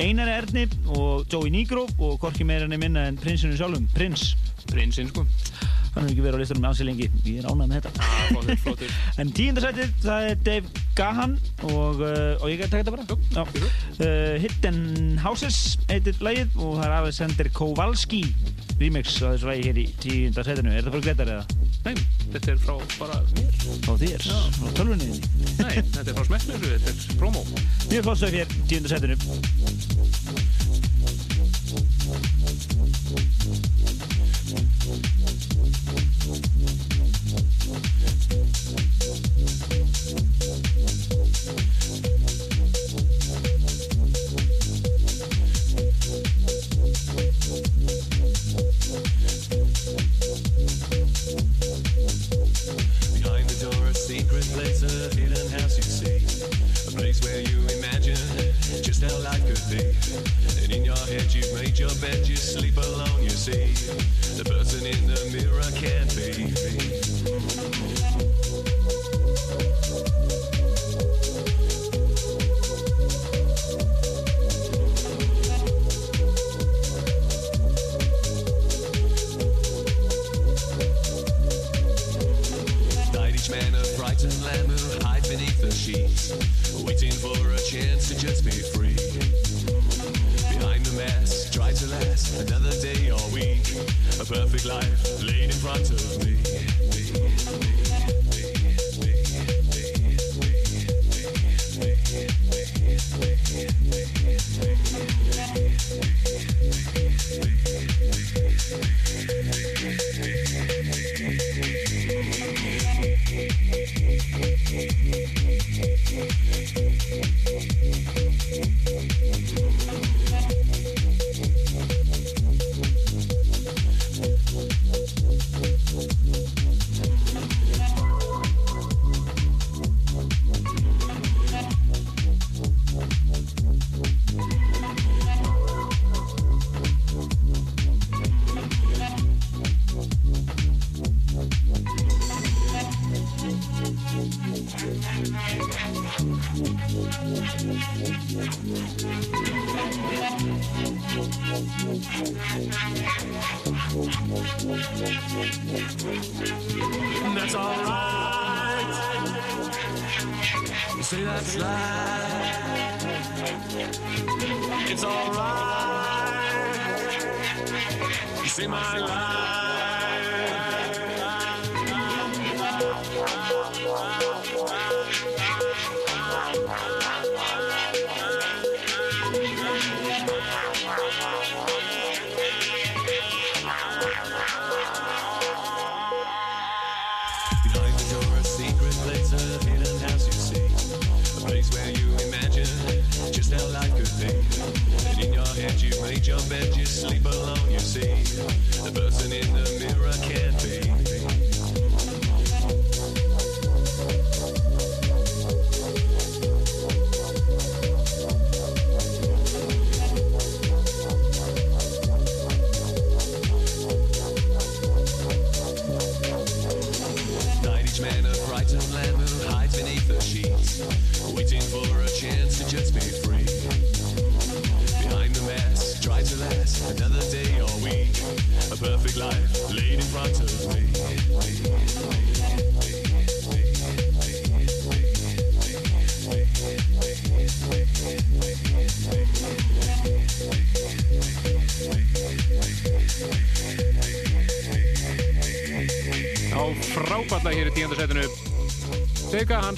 Einari Erni og Joey Nigro og hvorki meira enn minna en prinsinu sjálfum, Prins.
Prinsinn, sko.
Hann hefur ekki verið á listanum ansi lengi, ég er ánægð með þetta.
Já, flottur, flottur.
En tíundasætið, það er Dave Gahan og, uh, og ég taka þetta bara. Já. Uh, Hidden Houses heitir lagið og það er Alexander Kowalski remix á þessu lagi hér í tíundasætinu. Er þetta frá Gretar eða?
Nei, þetta er frá bara mér.
Frá þér? Frá tölvunni?
Nei, þetta er frá smekklesu, þetta er promo.
Mjög flott stöð hér, tíundasætinu.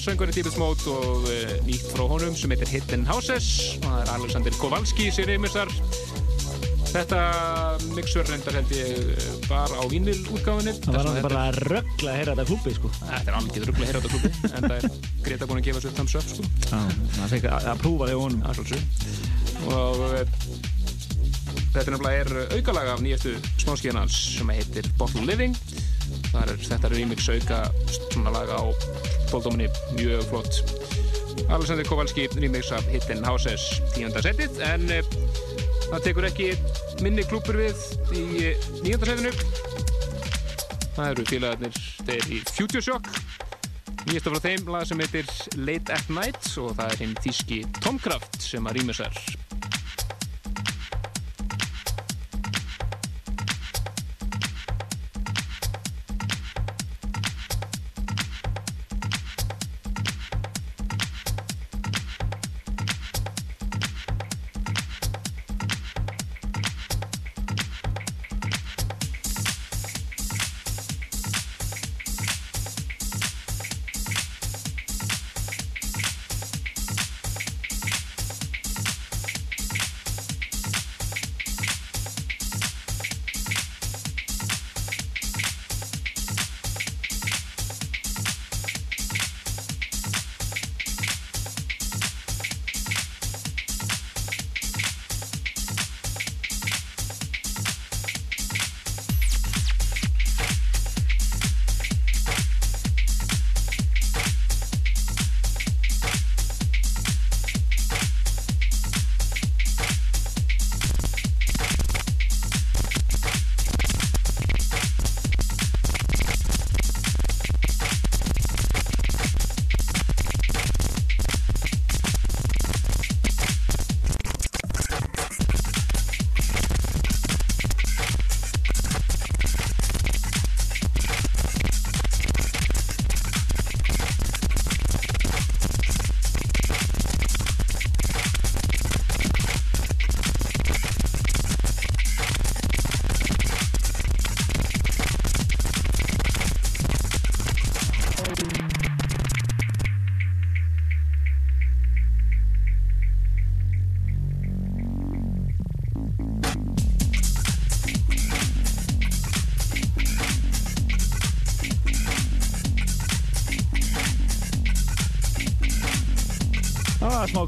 Í Deepest Mode og uh, nýtt frá honum sem heitir Hidden Houses. Það er Alexander Kowalski sér einmistar. Þetta mixur reyndar held ég eh, var á vínil útgáfinni.
Það var alveg bara röggla að heyra þetta klubbi, sko.
Þetta er alveg ruggla að heyra þetta klubbi, en það er Greta búin að gefa sér thumbs up, sko.
Já, það fekk að, prúfa þig honum.
Það er svolítið. Og þetta er nefnilega er aukalaga af nýjastu smáskíðan hans sem heitir Bottle Living. Er, þetta er remix auka svona laga á bóldóminni, mjög flott. Alexander Kowalski remix af Hidden Houses tíunda setið, en uh, það tekur ekki minni klúpur við í nýjönda setinu. Það eru félagarnir þeir í Future Shock. Nýjasta frá þeim lag sem heitir Late at Night og það er hinn þíski Tomcraft sem að rýmisar.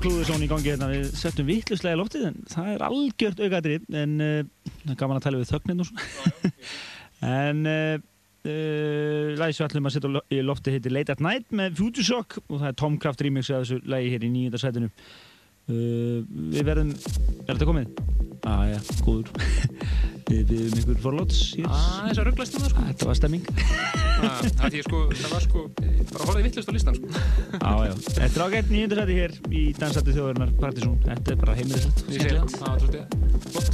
Svona í gangi hérna, við settum vittluslega í loftið en það er algjört aukaðrið en það er gaman að tala við þögnin og svona. en uh, uh, lagi sem við ætlum að setja í loftið heitir Late at Night með Future Shock og það er Tomcraft remix af þessu lagi hér í nýjönda sætinu. Uh, við verðum, er þetta komið? Ah, já, góður. við byrjum ykkur forlóts hér.
Ah, þess að rugglast um það, sko.
Þetta var stemming.
Ah, Það sko, það var sko, bara horfið vittlust á listan, sko.
Já, já. Þetta er ágætt nýjönda sæti hér í Dansætti þjóðarinnar Partisón. Þetta er bara heimilislegt.
Það, það var svolítið flott.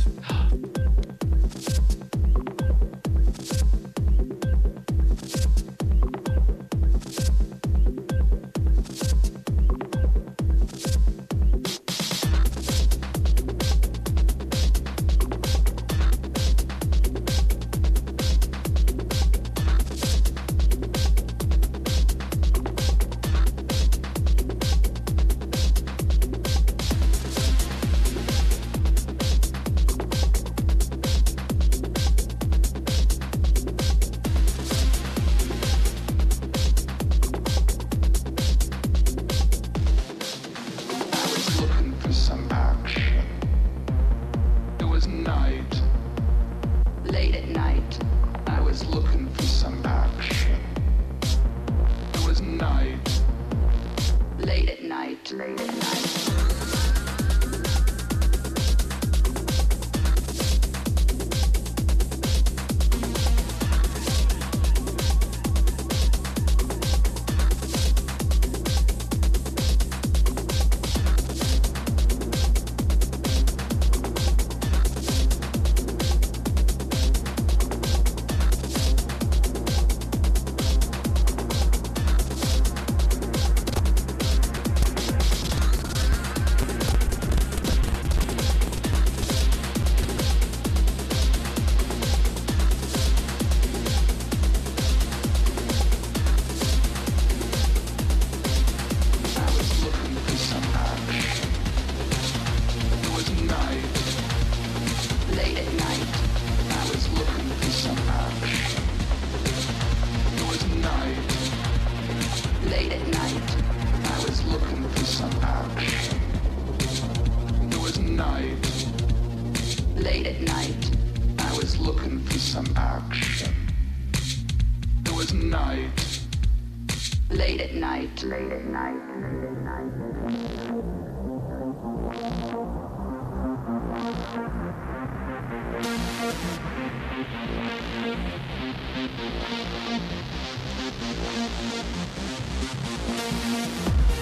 Looking for some action. It was night. Late at night, I was looking for some action. It was night. Late at night, late at night,
late
at night.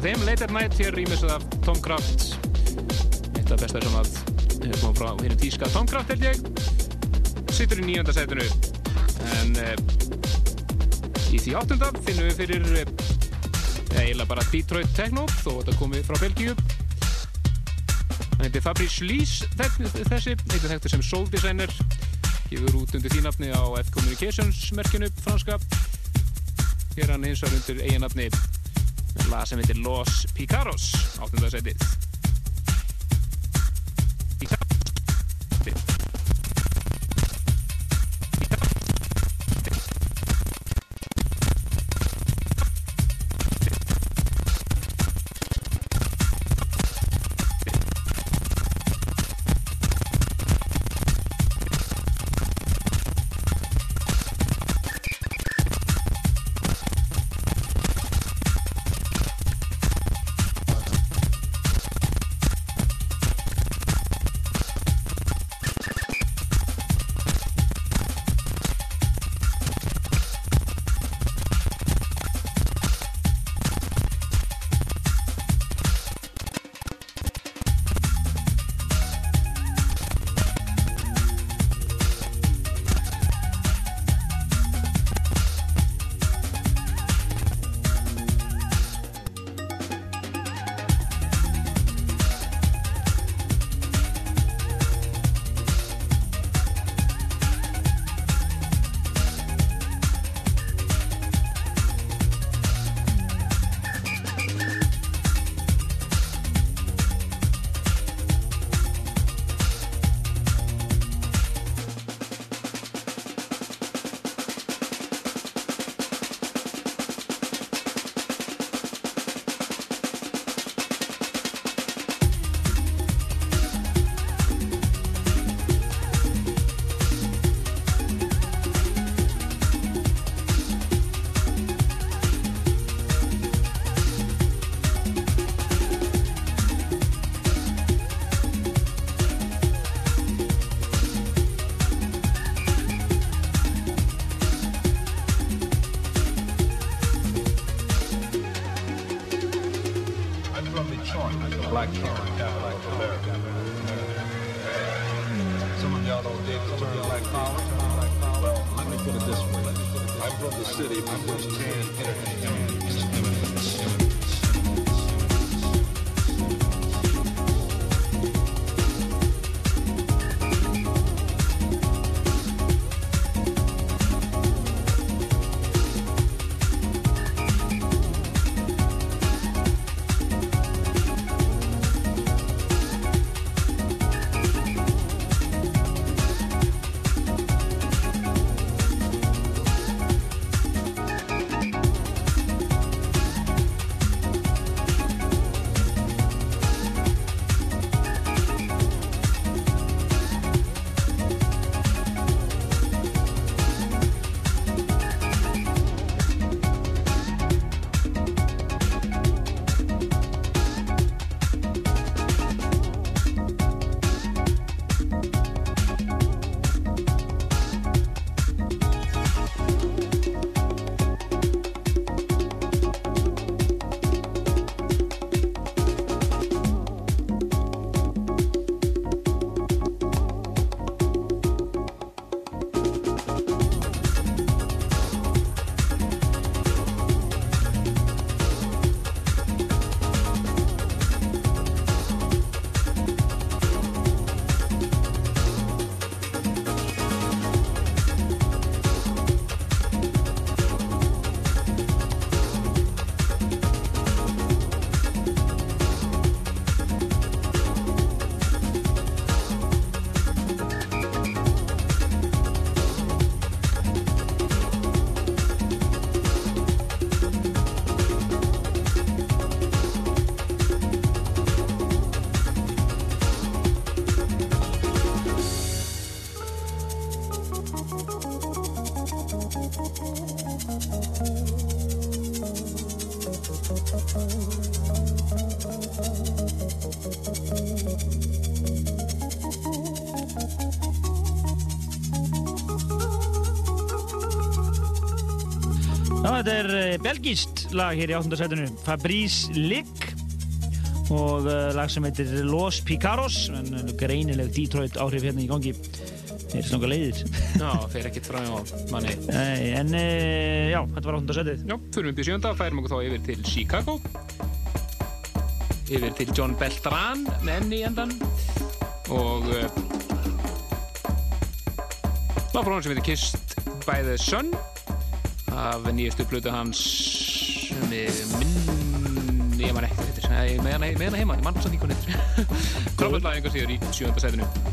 Frá þeim Later Night hér rýmis af Tom Kraft. Eitt af besta sem að hefur komið frá hérna tíska Tom Kraft held ég. Sittur í nýjönda sætinu en uh, í því áttunda finnum við fyrir uh, eiginlega bara Detroit Techno þó þetta komið frá Belgíu. Hann heitir Fabrice Lys þessi, eitthvað þekktur sem Soul Designer gefur út undir því nafni á F Communications merkinu franska. Hér hann eins og undir eiginafni lag sem heitir Los Picaros. Áttundasætið
þetta er eh, belgískt lag hér í 8. setinu, Fabrice Lick og uh, lag sem heitir Los Picaros, en uh, greinileg Detroit áhrif hérna í gangi. Þeir er slanga leiðir.
Já, fer ekkert frá manni.
Nei, en já, þetta var 8. setið.
Já, fyrir upp í sjönda, færum okkur þá yfir til Chicago. Yfir til John Beltran með enni í endan. Og uh, lag frá hann sem heitir Kissed by the Sun af nýjastu blötu hans er minn ég man ekki þetta er með hana með hana heima, ég man samt ekki Kroppet lag einhver síður í sjönda setinu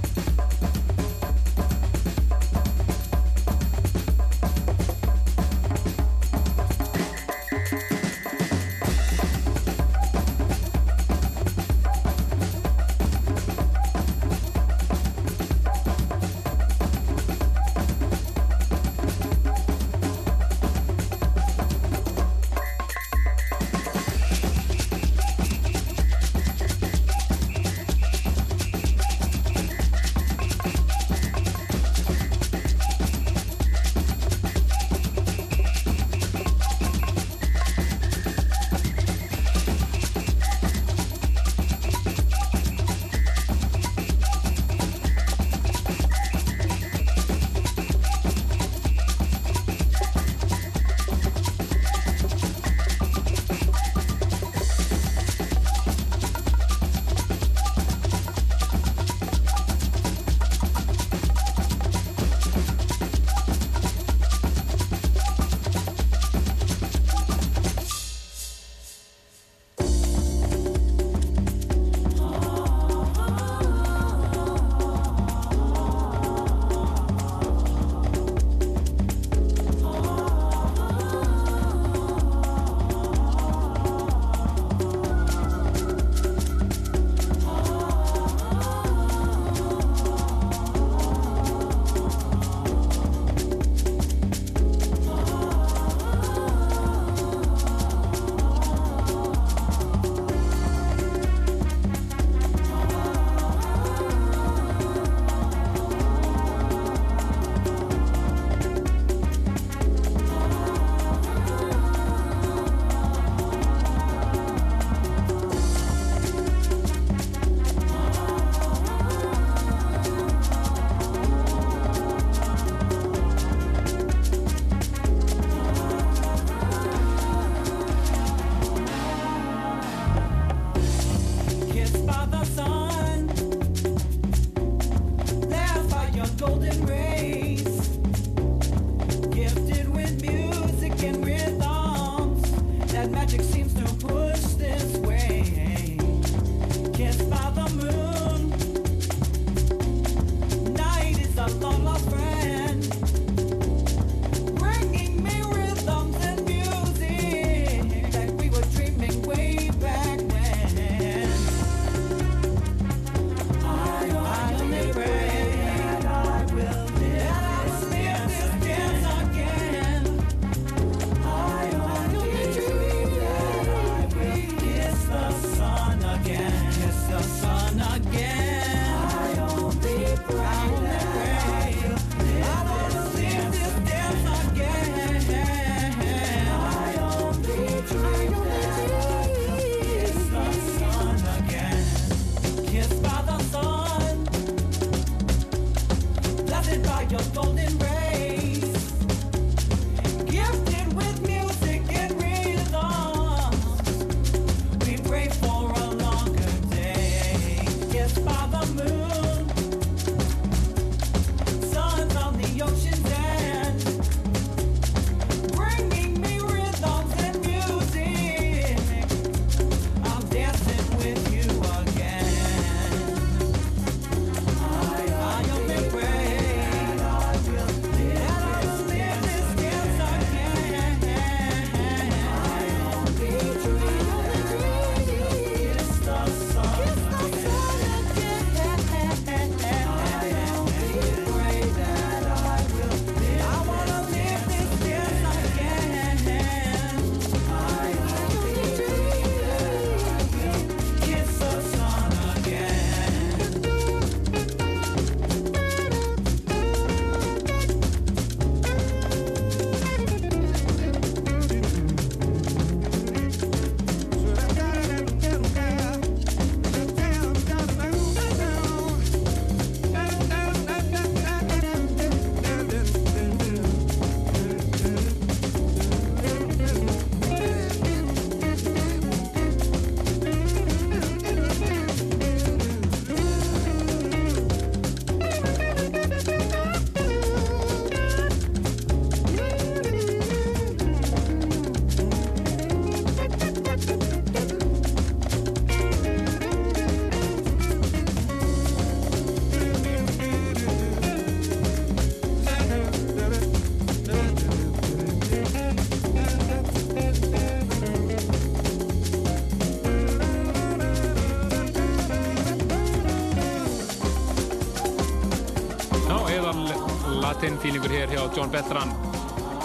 John Beltran.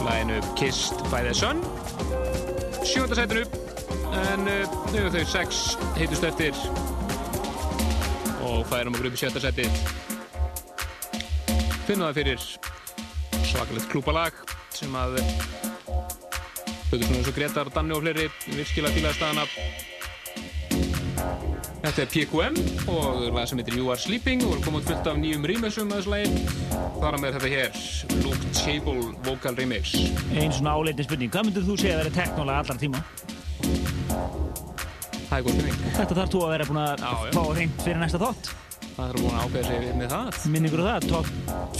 Læginu Kissed by the Sun. Sjönda sætinu en uh, nú eru þau sex heitust eftir. Og færum okkur upp í sjötta sæti. Finnum það fyrir svakalegt klúpalag sem að Hlutur svona eins og Gretar, Danni og fleiri virkilega fílaðast staðana Þetta er PQM og lag sem heitir You Are Sleeping og er komið fullt af nýjum remixum að þessu lagi. Þar að með þetta hér, Luke Chable Vocal Remix.
Einn svona áleitin spurning, hvað myndir þú segja að vera teknólega allar tíma?
Það er góð spurning.
Þetta þarf þú að vera búin að fá hreint fyrir næsta þátt.
Það þarf búin að ákveða sig með það.
Minningur á það, top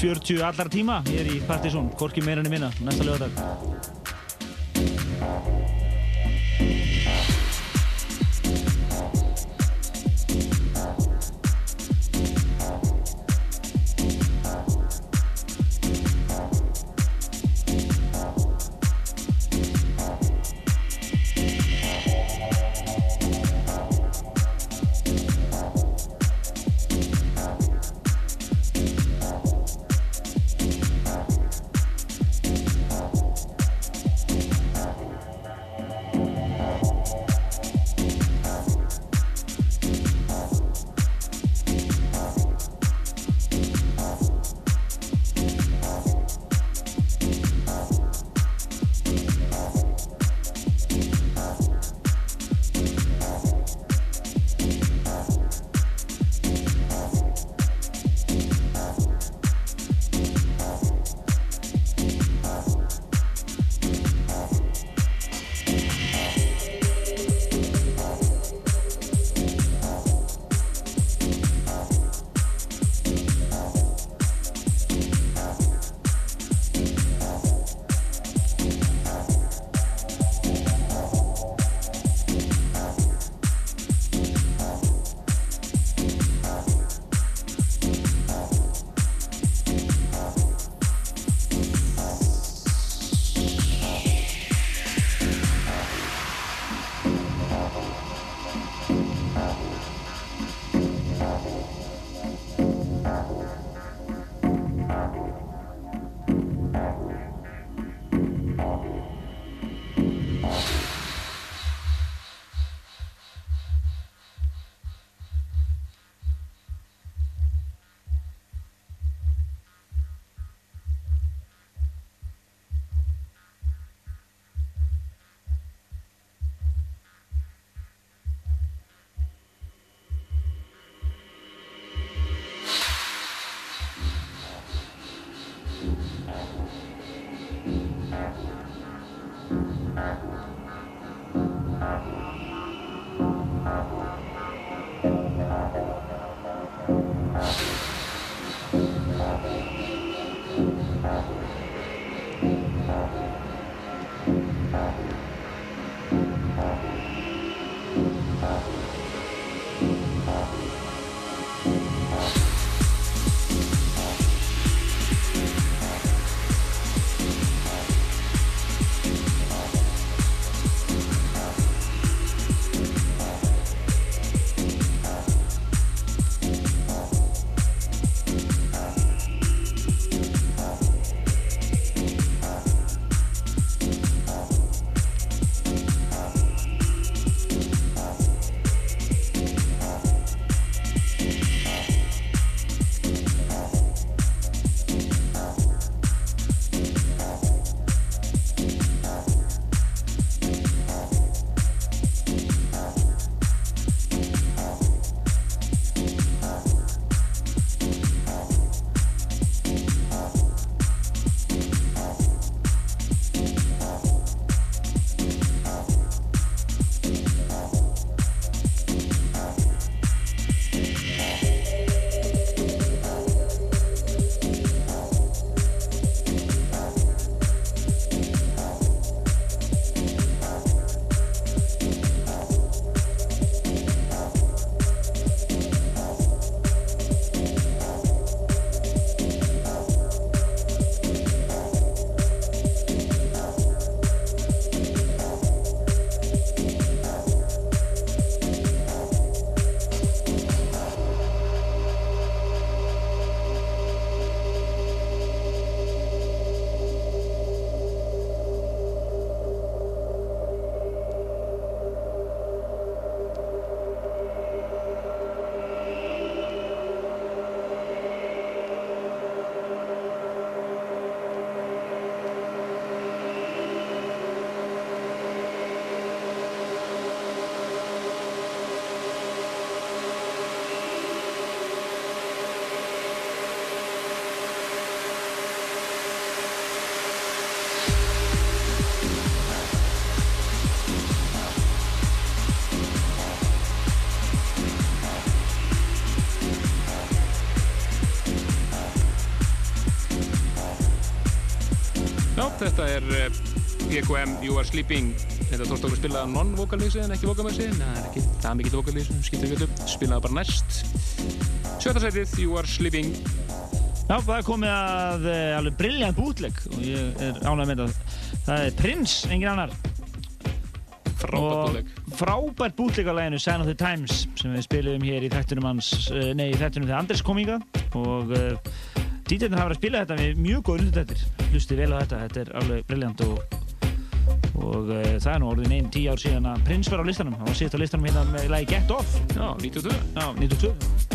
40 allar tíma hér í Partizón, Korki meira enn minna, næsta lögadag.
Er eh, PQM You Are Sleeping. Þetta tókst okkur að spila non-vokalísi en ekki vokalísi. Það er ekki það mikið vokalísi, skiptir ekki öllu. Spilaði bara næst. Sjötta sætið, You Are Sleeping.
Já, það er komið að uh, alveg brilljant bútleg og ég er ánægð með þetta. Það er Prince, engin annar.
Frábært bútleg.
Frábært bútleg á læginu Sign of the Times sem við spilum hér í þættunum hans, uh, nei, í þættunum þegar Anders kom ínga og DJ-nir hafa verið að spila þetta með mjög góð. Hlusti vel á þetta, þetta er alveg brilljant og, og uh, það er nú orðin einn tíu ár síðan að Prince var á listanum. Hann var síðast á listanum hérna með lagi Get Off.
Já, 92.
Já, 92.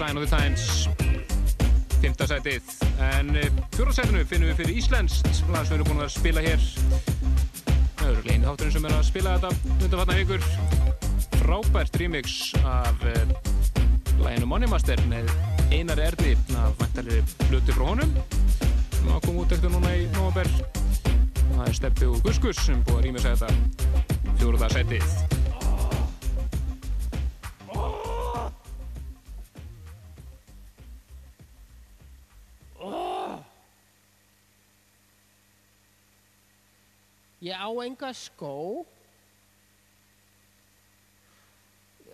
Sign of the Times Fymta sætið. En fjóra sætinu finnum við fyrir Íslenskt lag sem við erum búin að spila hér. Það eru gleinu þátturinn sem er að spila þetta undanfatna vikur. Frábært remix af uh, læginu Money Master með Einar Erni. Af væntalegri hluti frá honum. Sem að koma út eftir núna í november það er Steppi og Guskus sem búið að rýma sér þetta fjóruða setið
enga skó.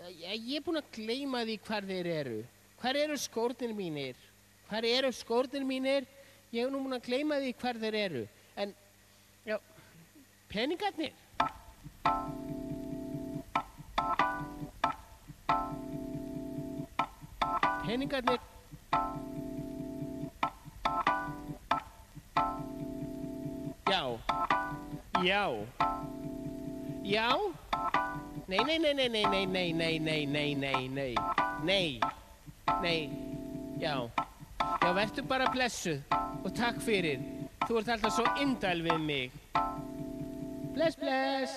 Ég, er búinn að gleyma því hvar þeir eru. Hvar eru skórnir mínir? Hvar eru skórnir mínir? Ég er nú búinn að gleyma því hvar þeir eru. En, já, peningarnir? Peningarnir? Já. Já. Já? Nei, nei, nei, nei, nei, nei, nei, nei, nei, nei, nei, nei, nei, já. Já, vertu bara blessuð og takk fyrir. Þú ert alltaf svo indæl við mig. Bless, bless.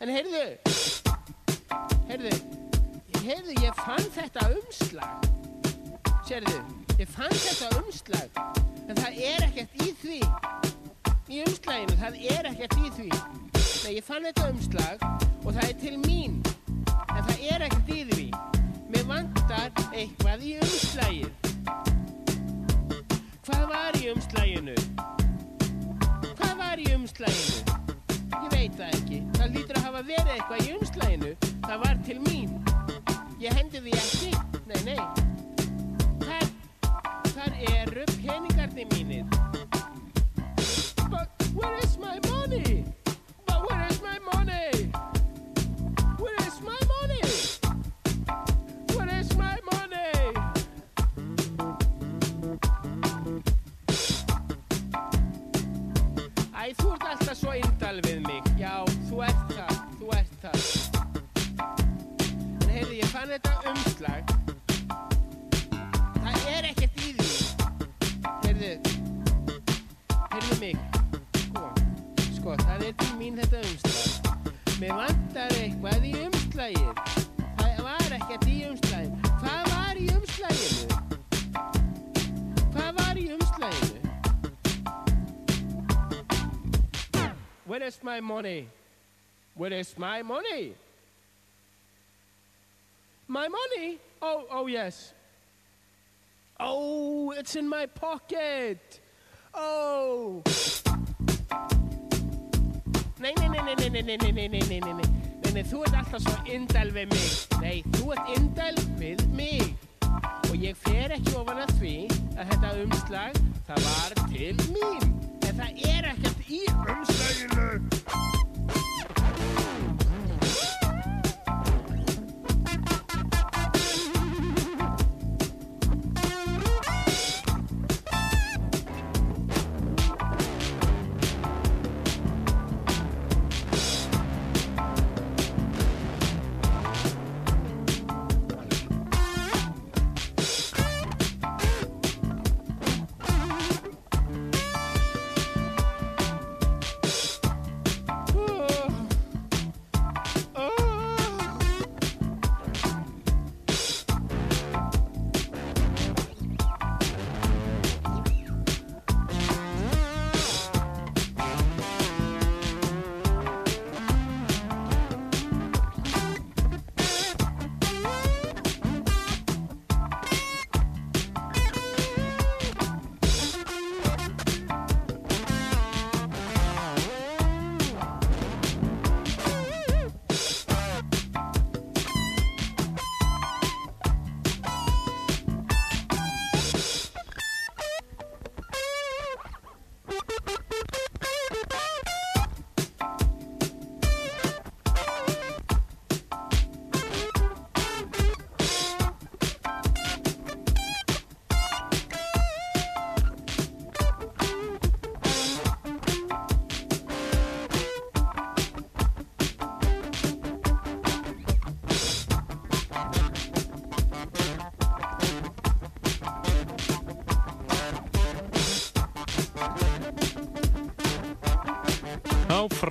En heyrðu, heyrðu, heyrðu, ég fann þetta umslag. Sérðu, ég fann þetta umslag, en það er ekkert í því. Í umslaginu, það er ekkert í því. Nei, ég fann þetta umslag og það er til mín, en það er ekkert í því. Mér vantar eitthvað í umslagið. Hvað var í umslaginu? Hvað var í umslaginu? Ég veit það ekki. Það lítur að hafa verið eitthvað í umslaginu. Það var til mín. Ég hendi því ekki. Nei, nei. Þar eru peningarnir mínir. But where is my money? But where is my money? Where is my money? Where is my money? Æ, þú ert alltaf svo indal við mig. Já, þú ert það, þú ert það. En heyrðu, ég fann þetta umslag. Vantar eitthvað í. Það var ekkert í. Hvað var í? Hvað var í? Where is my money? Where is my money? My money? Oh, oh yes. Oh, it's in my pocket. Oh. Nei, nei, nei, nei, nei, nei, nei, nei, nei, nei, nei, nei, nei, þú ert alltaf svo indæl við mig. Nei, þú ert indæl við mig. Og ég fer ekki ofan að því að þetta umslag, það var til mín. En það er ekkert í umslaginu.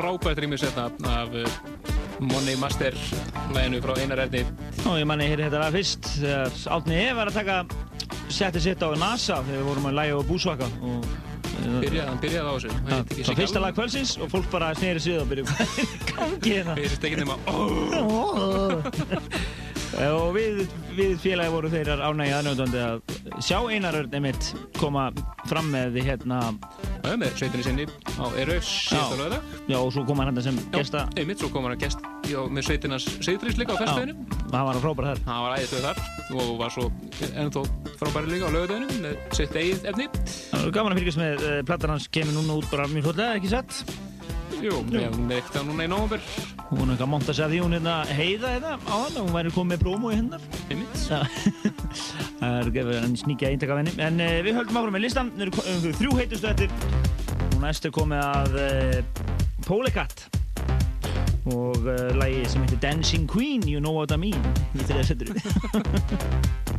Frábært rýmis hérna af uh, Money Master læginu frá Einar Erni.
Og ég manni hér þetta lag fyrst þegar Átni E var að taka setti sitt á NASA þegar við vorum að læga á búsvaka. Og
Byrjaði, hann byrjaði á þessu. Ekki
Það
Siggi
fyrsta lag kvöldsins og fólk bara sig við og byrjuði hvað er í gangi hérna.
Heyrist ekki nema "Oh."
og við, við félagi voru þeirrar ánægi aðnjóðandi að sjá Einar Örn einmitt koma fram með hérna
Já, með sveitinni sinni á Eröfs síðasta lögða
Já, og svo kom hann hérna sem gesta
Já, einmitt, svo kom hann að gest já, með sveitinnas Seyðrís líka á festdeginu
Það var frábært þar
Hann var æðislega þar og var svo ennþá frábæri líka á lögadeginu með sitt eigið efni
Það gaman að fylgjast með uh, plattar hans kemur núna út bara mjög flotlega, ekki sett?
Jú, hefum veikt það núna í nógumber
Hún er ekki að monta sig að því hún hérna heiða hérna á hann og hún væri komið með promo í hennar
Einmitt
Það er sníkja eintak af henni En uh, við höldum áfram með listan um, þrjú heitustu eftir og næst er komið að uh, Polecat. Og uh, lagi sem heitir Dancing Queen, You Know What I Mean. Í þriða settur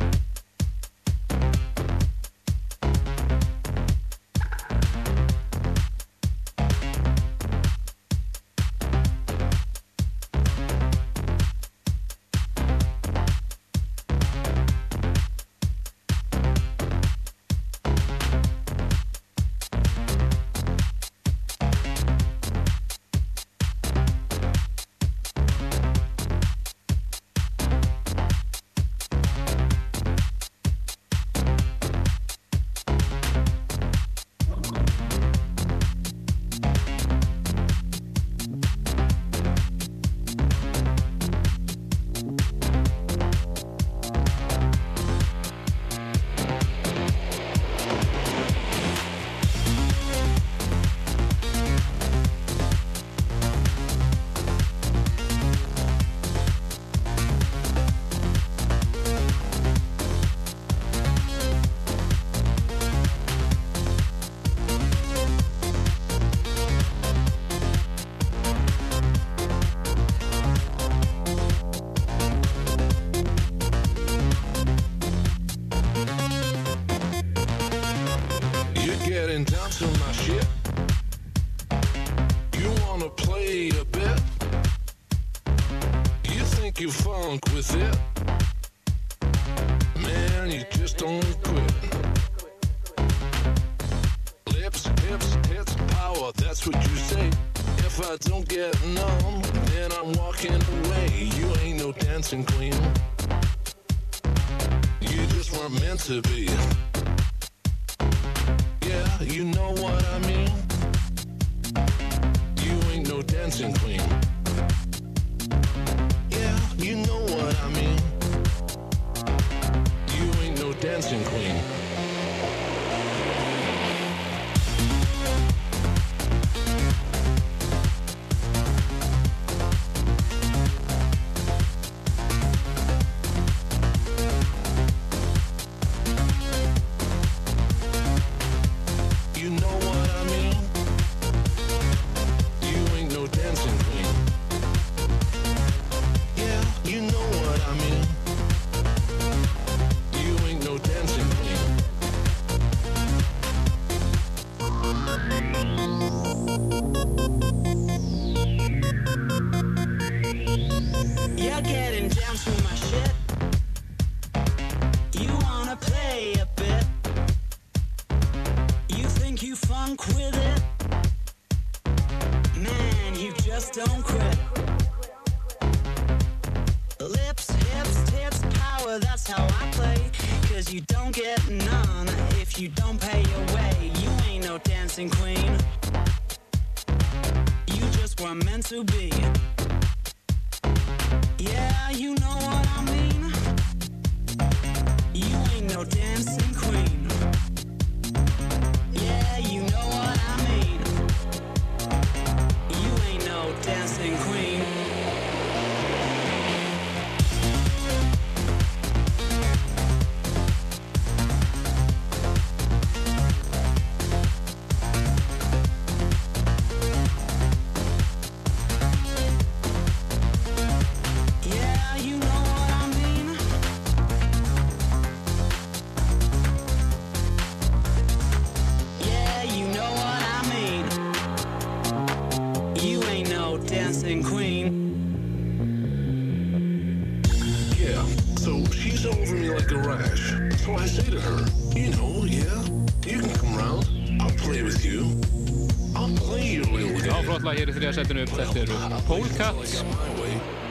Hellcat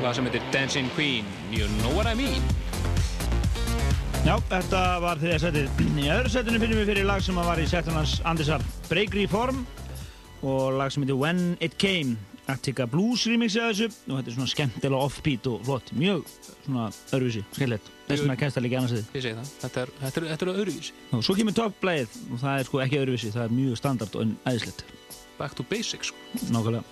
hvað sem heitir Dancing Queen. You Know What I Mean.
Já, þetta var því að setið. Í öðru setinu finnum við fyrir lag sem var í setunans Andisar Breakry form og lag sem heitir When It Came. Attica Blues remix eða þessu. Og þetta er svona skemmtilega offbeat og flott. Mjög svona öðruvísi, skellett þess vegna kemst það líka annars þið
Þetta er, þetta er, þetta er öðruvísi.
Og Svo kemur toppblæðið og það er sko ekki öðruvísi. Það er mjög standard og aðeinslegt
Back to basics.
Nákvæmlega.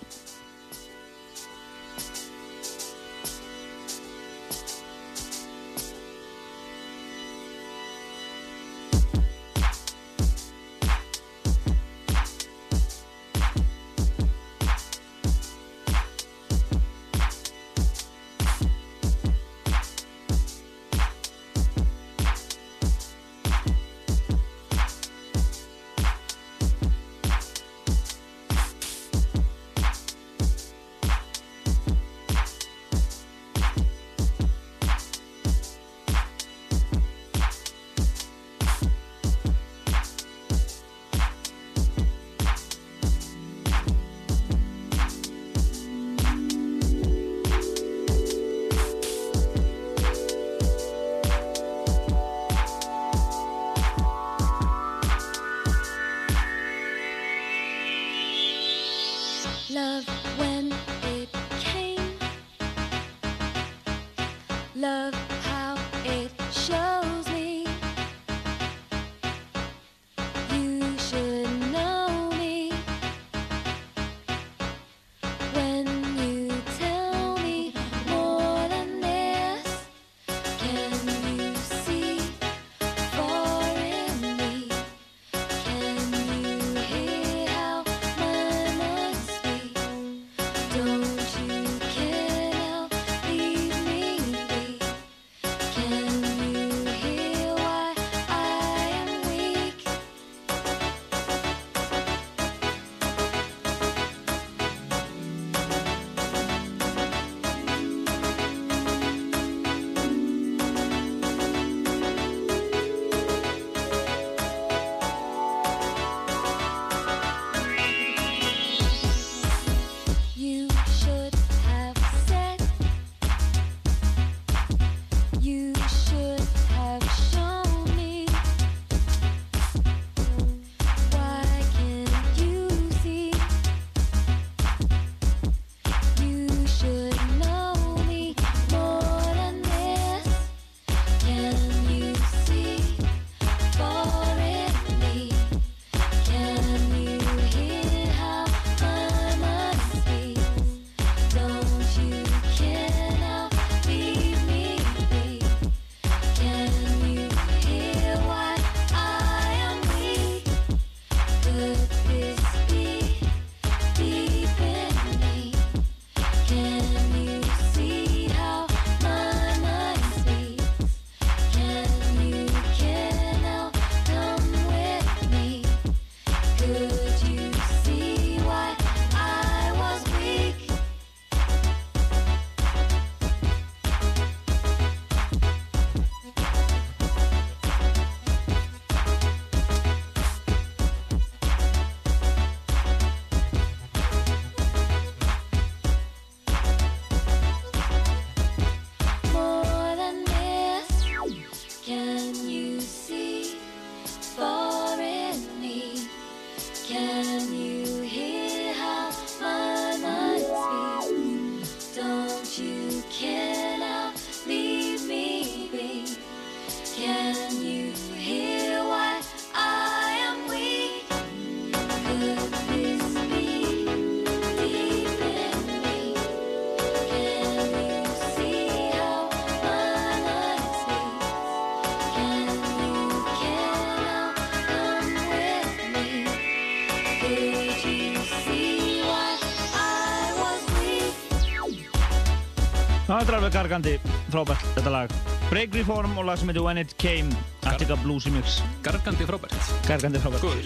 Þetta er alveg gargandi, frábært, þetta lag. Break Reform og lag sem heitir When It Came, Attica Blues í mix.
Gargandi frábært.
Gargandi frábært.
Góður.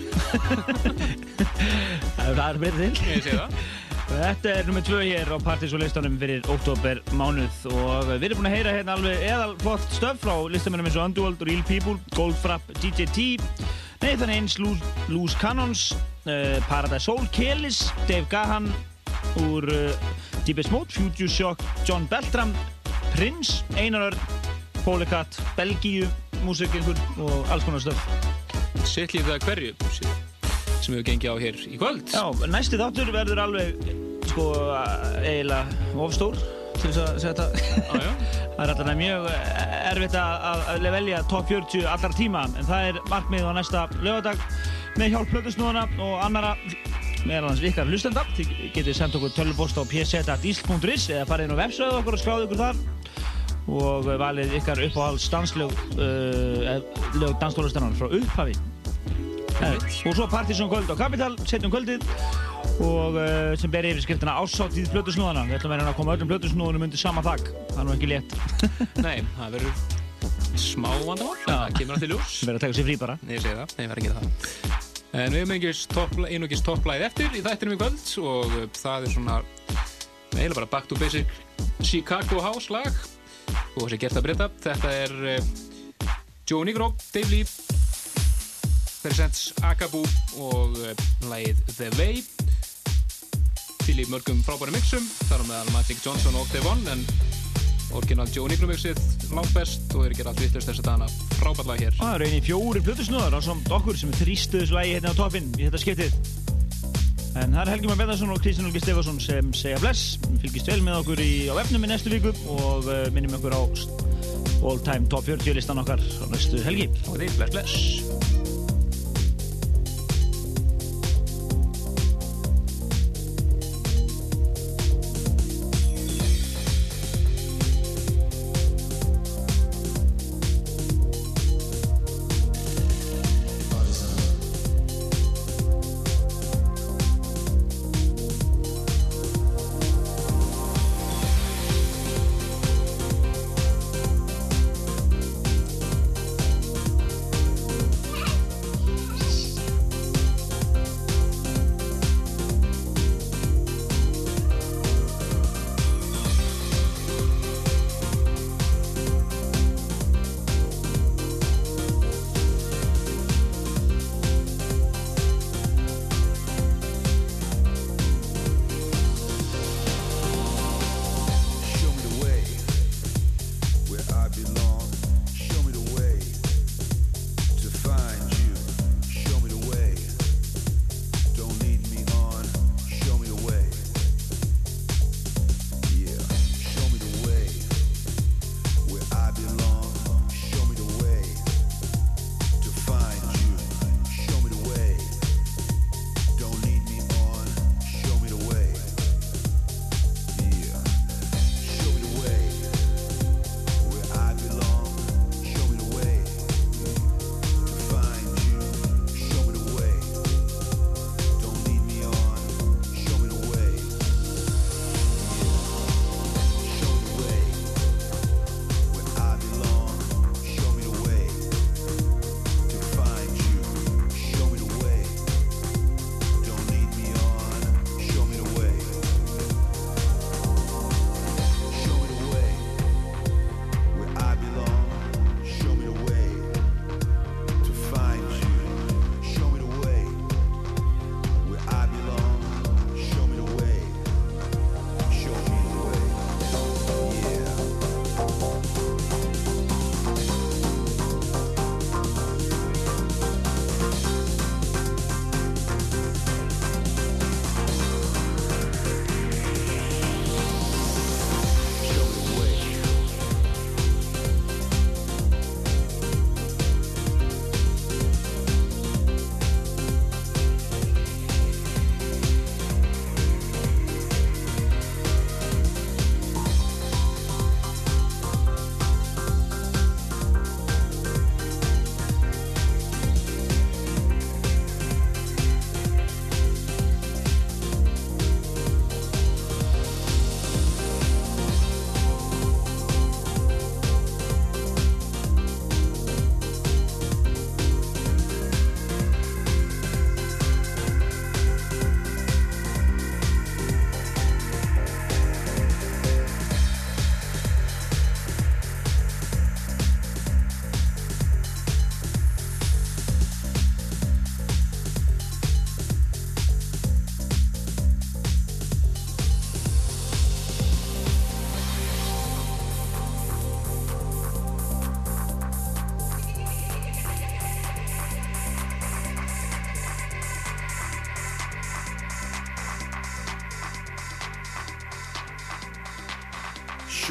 það er aðra breytið til.
Ég sé það.
Þetta er nummið tvö hér á Partys og listanum fyrir óttóber mánuð og við erum búin að heyra hérna alveg eðal flott stöf frá listamennum eins og Underworld, Real People, Goldfrapp, DJ T, Nathan Ains, Loose Cannons, uh, Paradise Soul, Kellis, Dave Gahan úr... Uh, Deepest Mode, Future Shock, John Beltram, Prince, Einar Örn, Polycat, Belgíu, músikingur og alls konar stöf.
Sitt lífið að hverju sem við gengið á hér í kvöld.
Já, næsti þáttur verður alveg sko eiginlega ofstór til þess að segja þetta.
Já, já.
það er alltaf mjög erfitt að, að velja top 40 allar tíma en það er markmið á næsta lögadag með hjálp plötusnúðana og annara meðal hans ykkar hlustenda. Þið getið sendt okkur tölvupost á pz.isl.is eða farið inn á websvæðu okkur og skráðu ykkur þar. Og valið ykkar uppáhalds danslög uh, lög danstólustennan frá upphafi. Nei. og svo Partizón kvöld á Capital setjum kvöldið. Og uh, sem ber yfir skriftina ásáttíð blötusnúðana við ætlum að vera að koma öllum blötusnúðunum undir sama þak. Það er nú ekki létt.
Nei, það verður smá vandamál. Það kemur alltaf ljós.
Sem verður að taka sér frí bara.
Nei, ég segi það, nei, ég verður að gera það En við hefum einungis topplæð eftir í þættinum í kvöld og uh, það er svona eiginlega bara back to basic Chicago House lag og þessi gert að breyta þetta er uh, Joe Negro, Dave Lee Presents Akabu og uh, lagið The Way. Í mörgum frábæri mixum þar á meðal Magic Johnson og One en orginal Joe Negro mixið langt best og þeir gera allt vittlust þess að dana frábært lag hér
Það eru eini fjóri plötusnúðar á samt okkur sem þrýstu þessu lagi hérna á toppinn í þetta skiptið En það er Helgi Már Bendarsson og Kristján Olgi Stefansson sem segja bless. Við fylgjast vel með okkur í, á vefnum í næstu viku og uh, minnum okkur á all time top 40 listan okkar á næstu helgi.
Og því, bless, bless.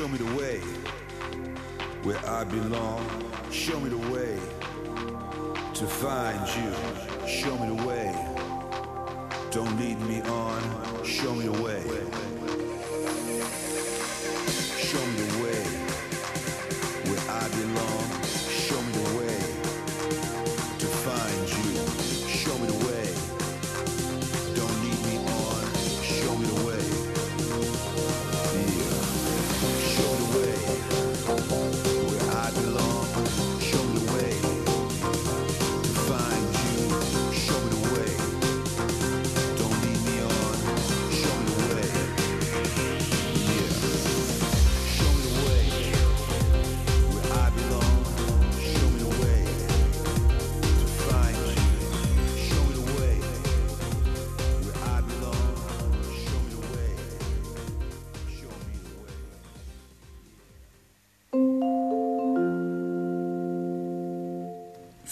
Show me the way where I belong. Show me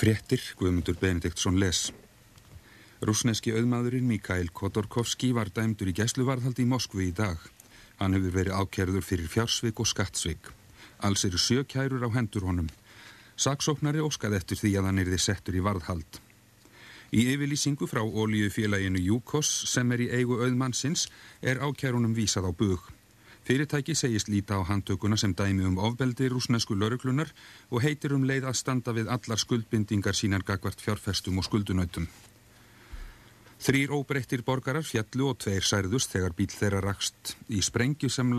Fréttir Guðmundur Benediktsson les. Rúsneski auðmaðurinn Mikael Kotorkovski var dæmdur í gæsluvarðhaldi í Moskvu í dag. Hann hefur verið ákjærður fyrir fjársvik og skattsvik. Alls eru sjö kærur á hendur honum. Saksóknari óskaði eftir því að hann erði settur í varðhald. Í yfirlýsingu frá ólíufélaginu Júkos sem er í eigu auðmannsins er ákjærunum vísað á bug. Fyrirtæki segist líta á handtökuna sem dæmi um ofbeldi rúsnesku lauruglunar og heitir um leið að standa við allar skuldbindingar sínar gagvart fjárfestum og skuldunautum. Þrýr óbreyttir borgarar fjallu og tveir særðust þegar bíl þeirra rakst í sprengju sem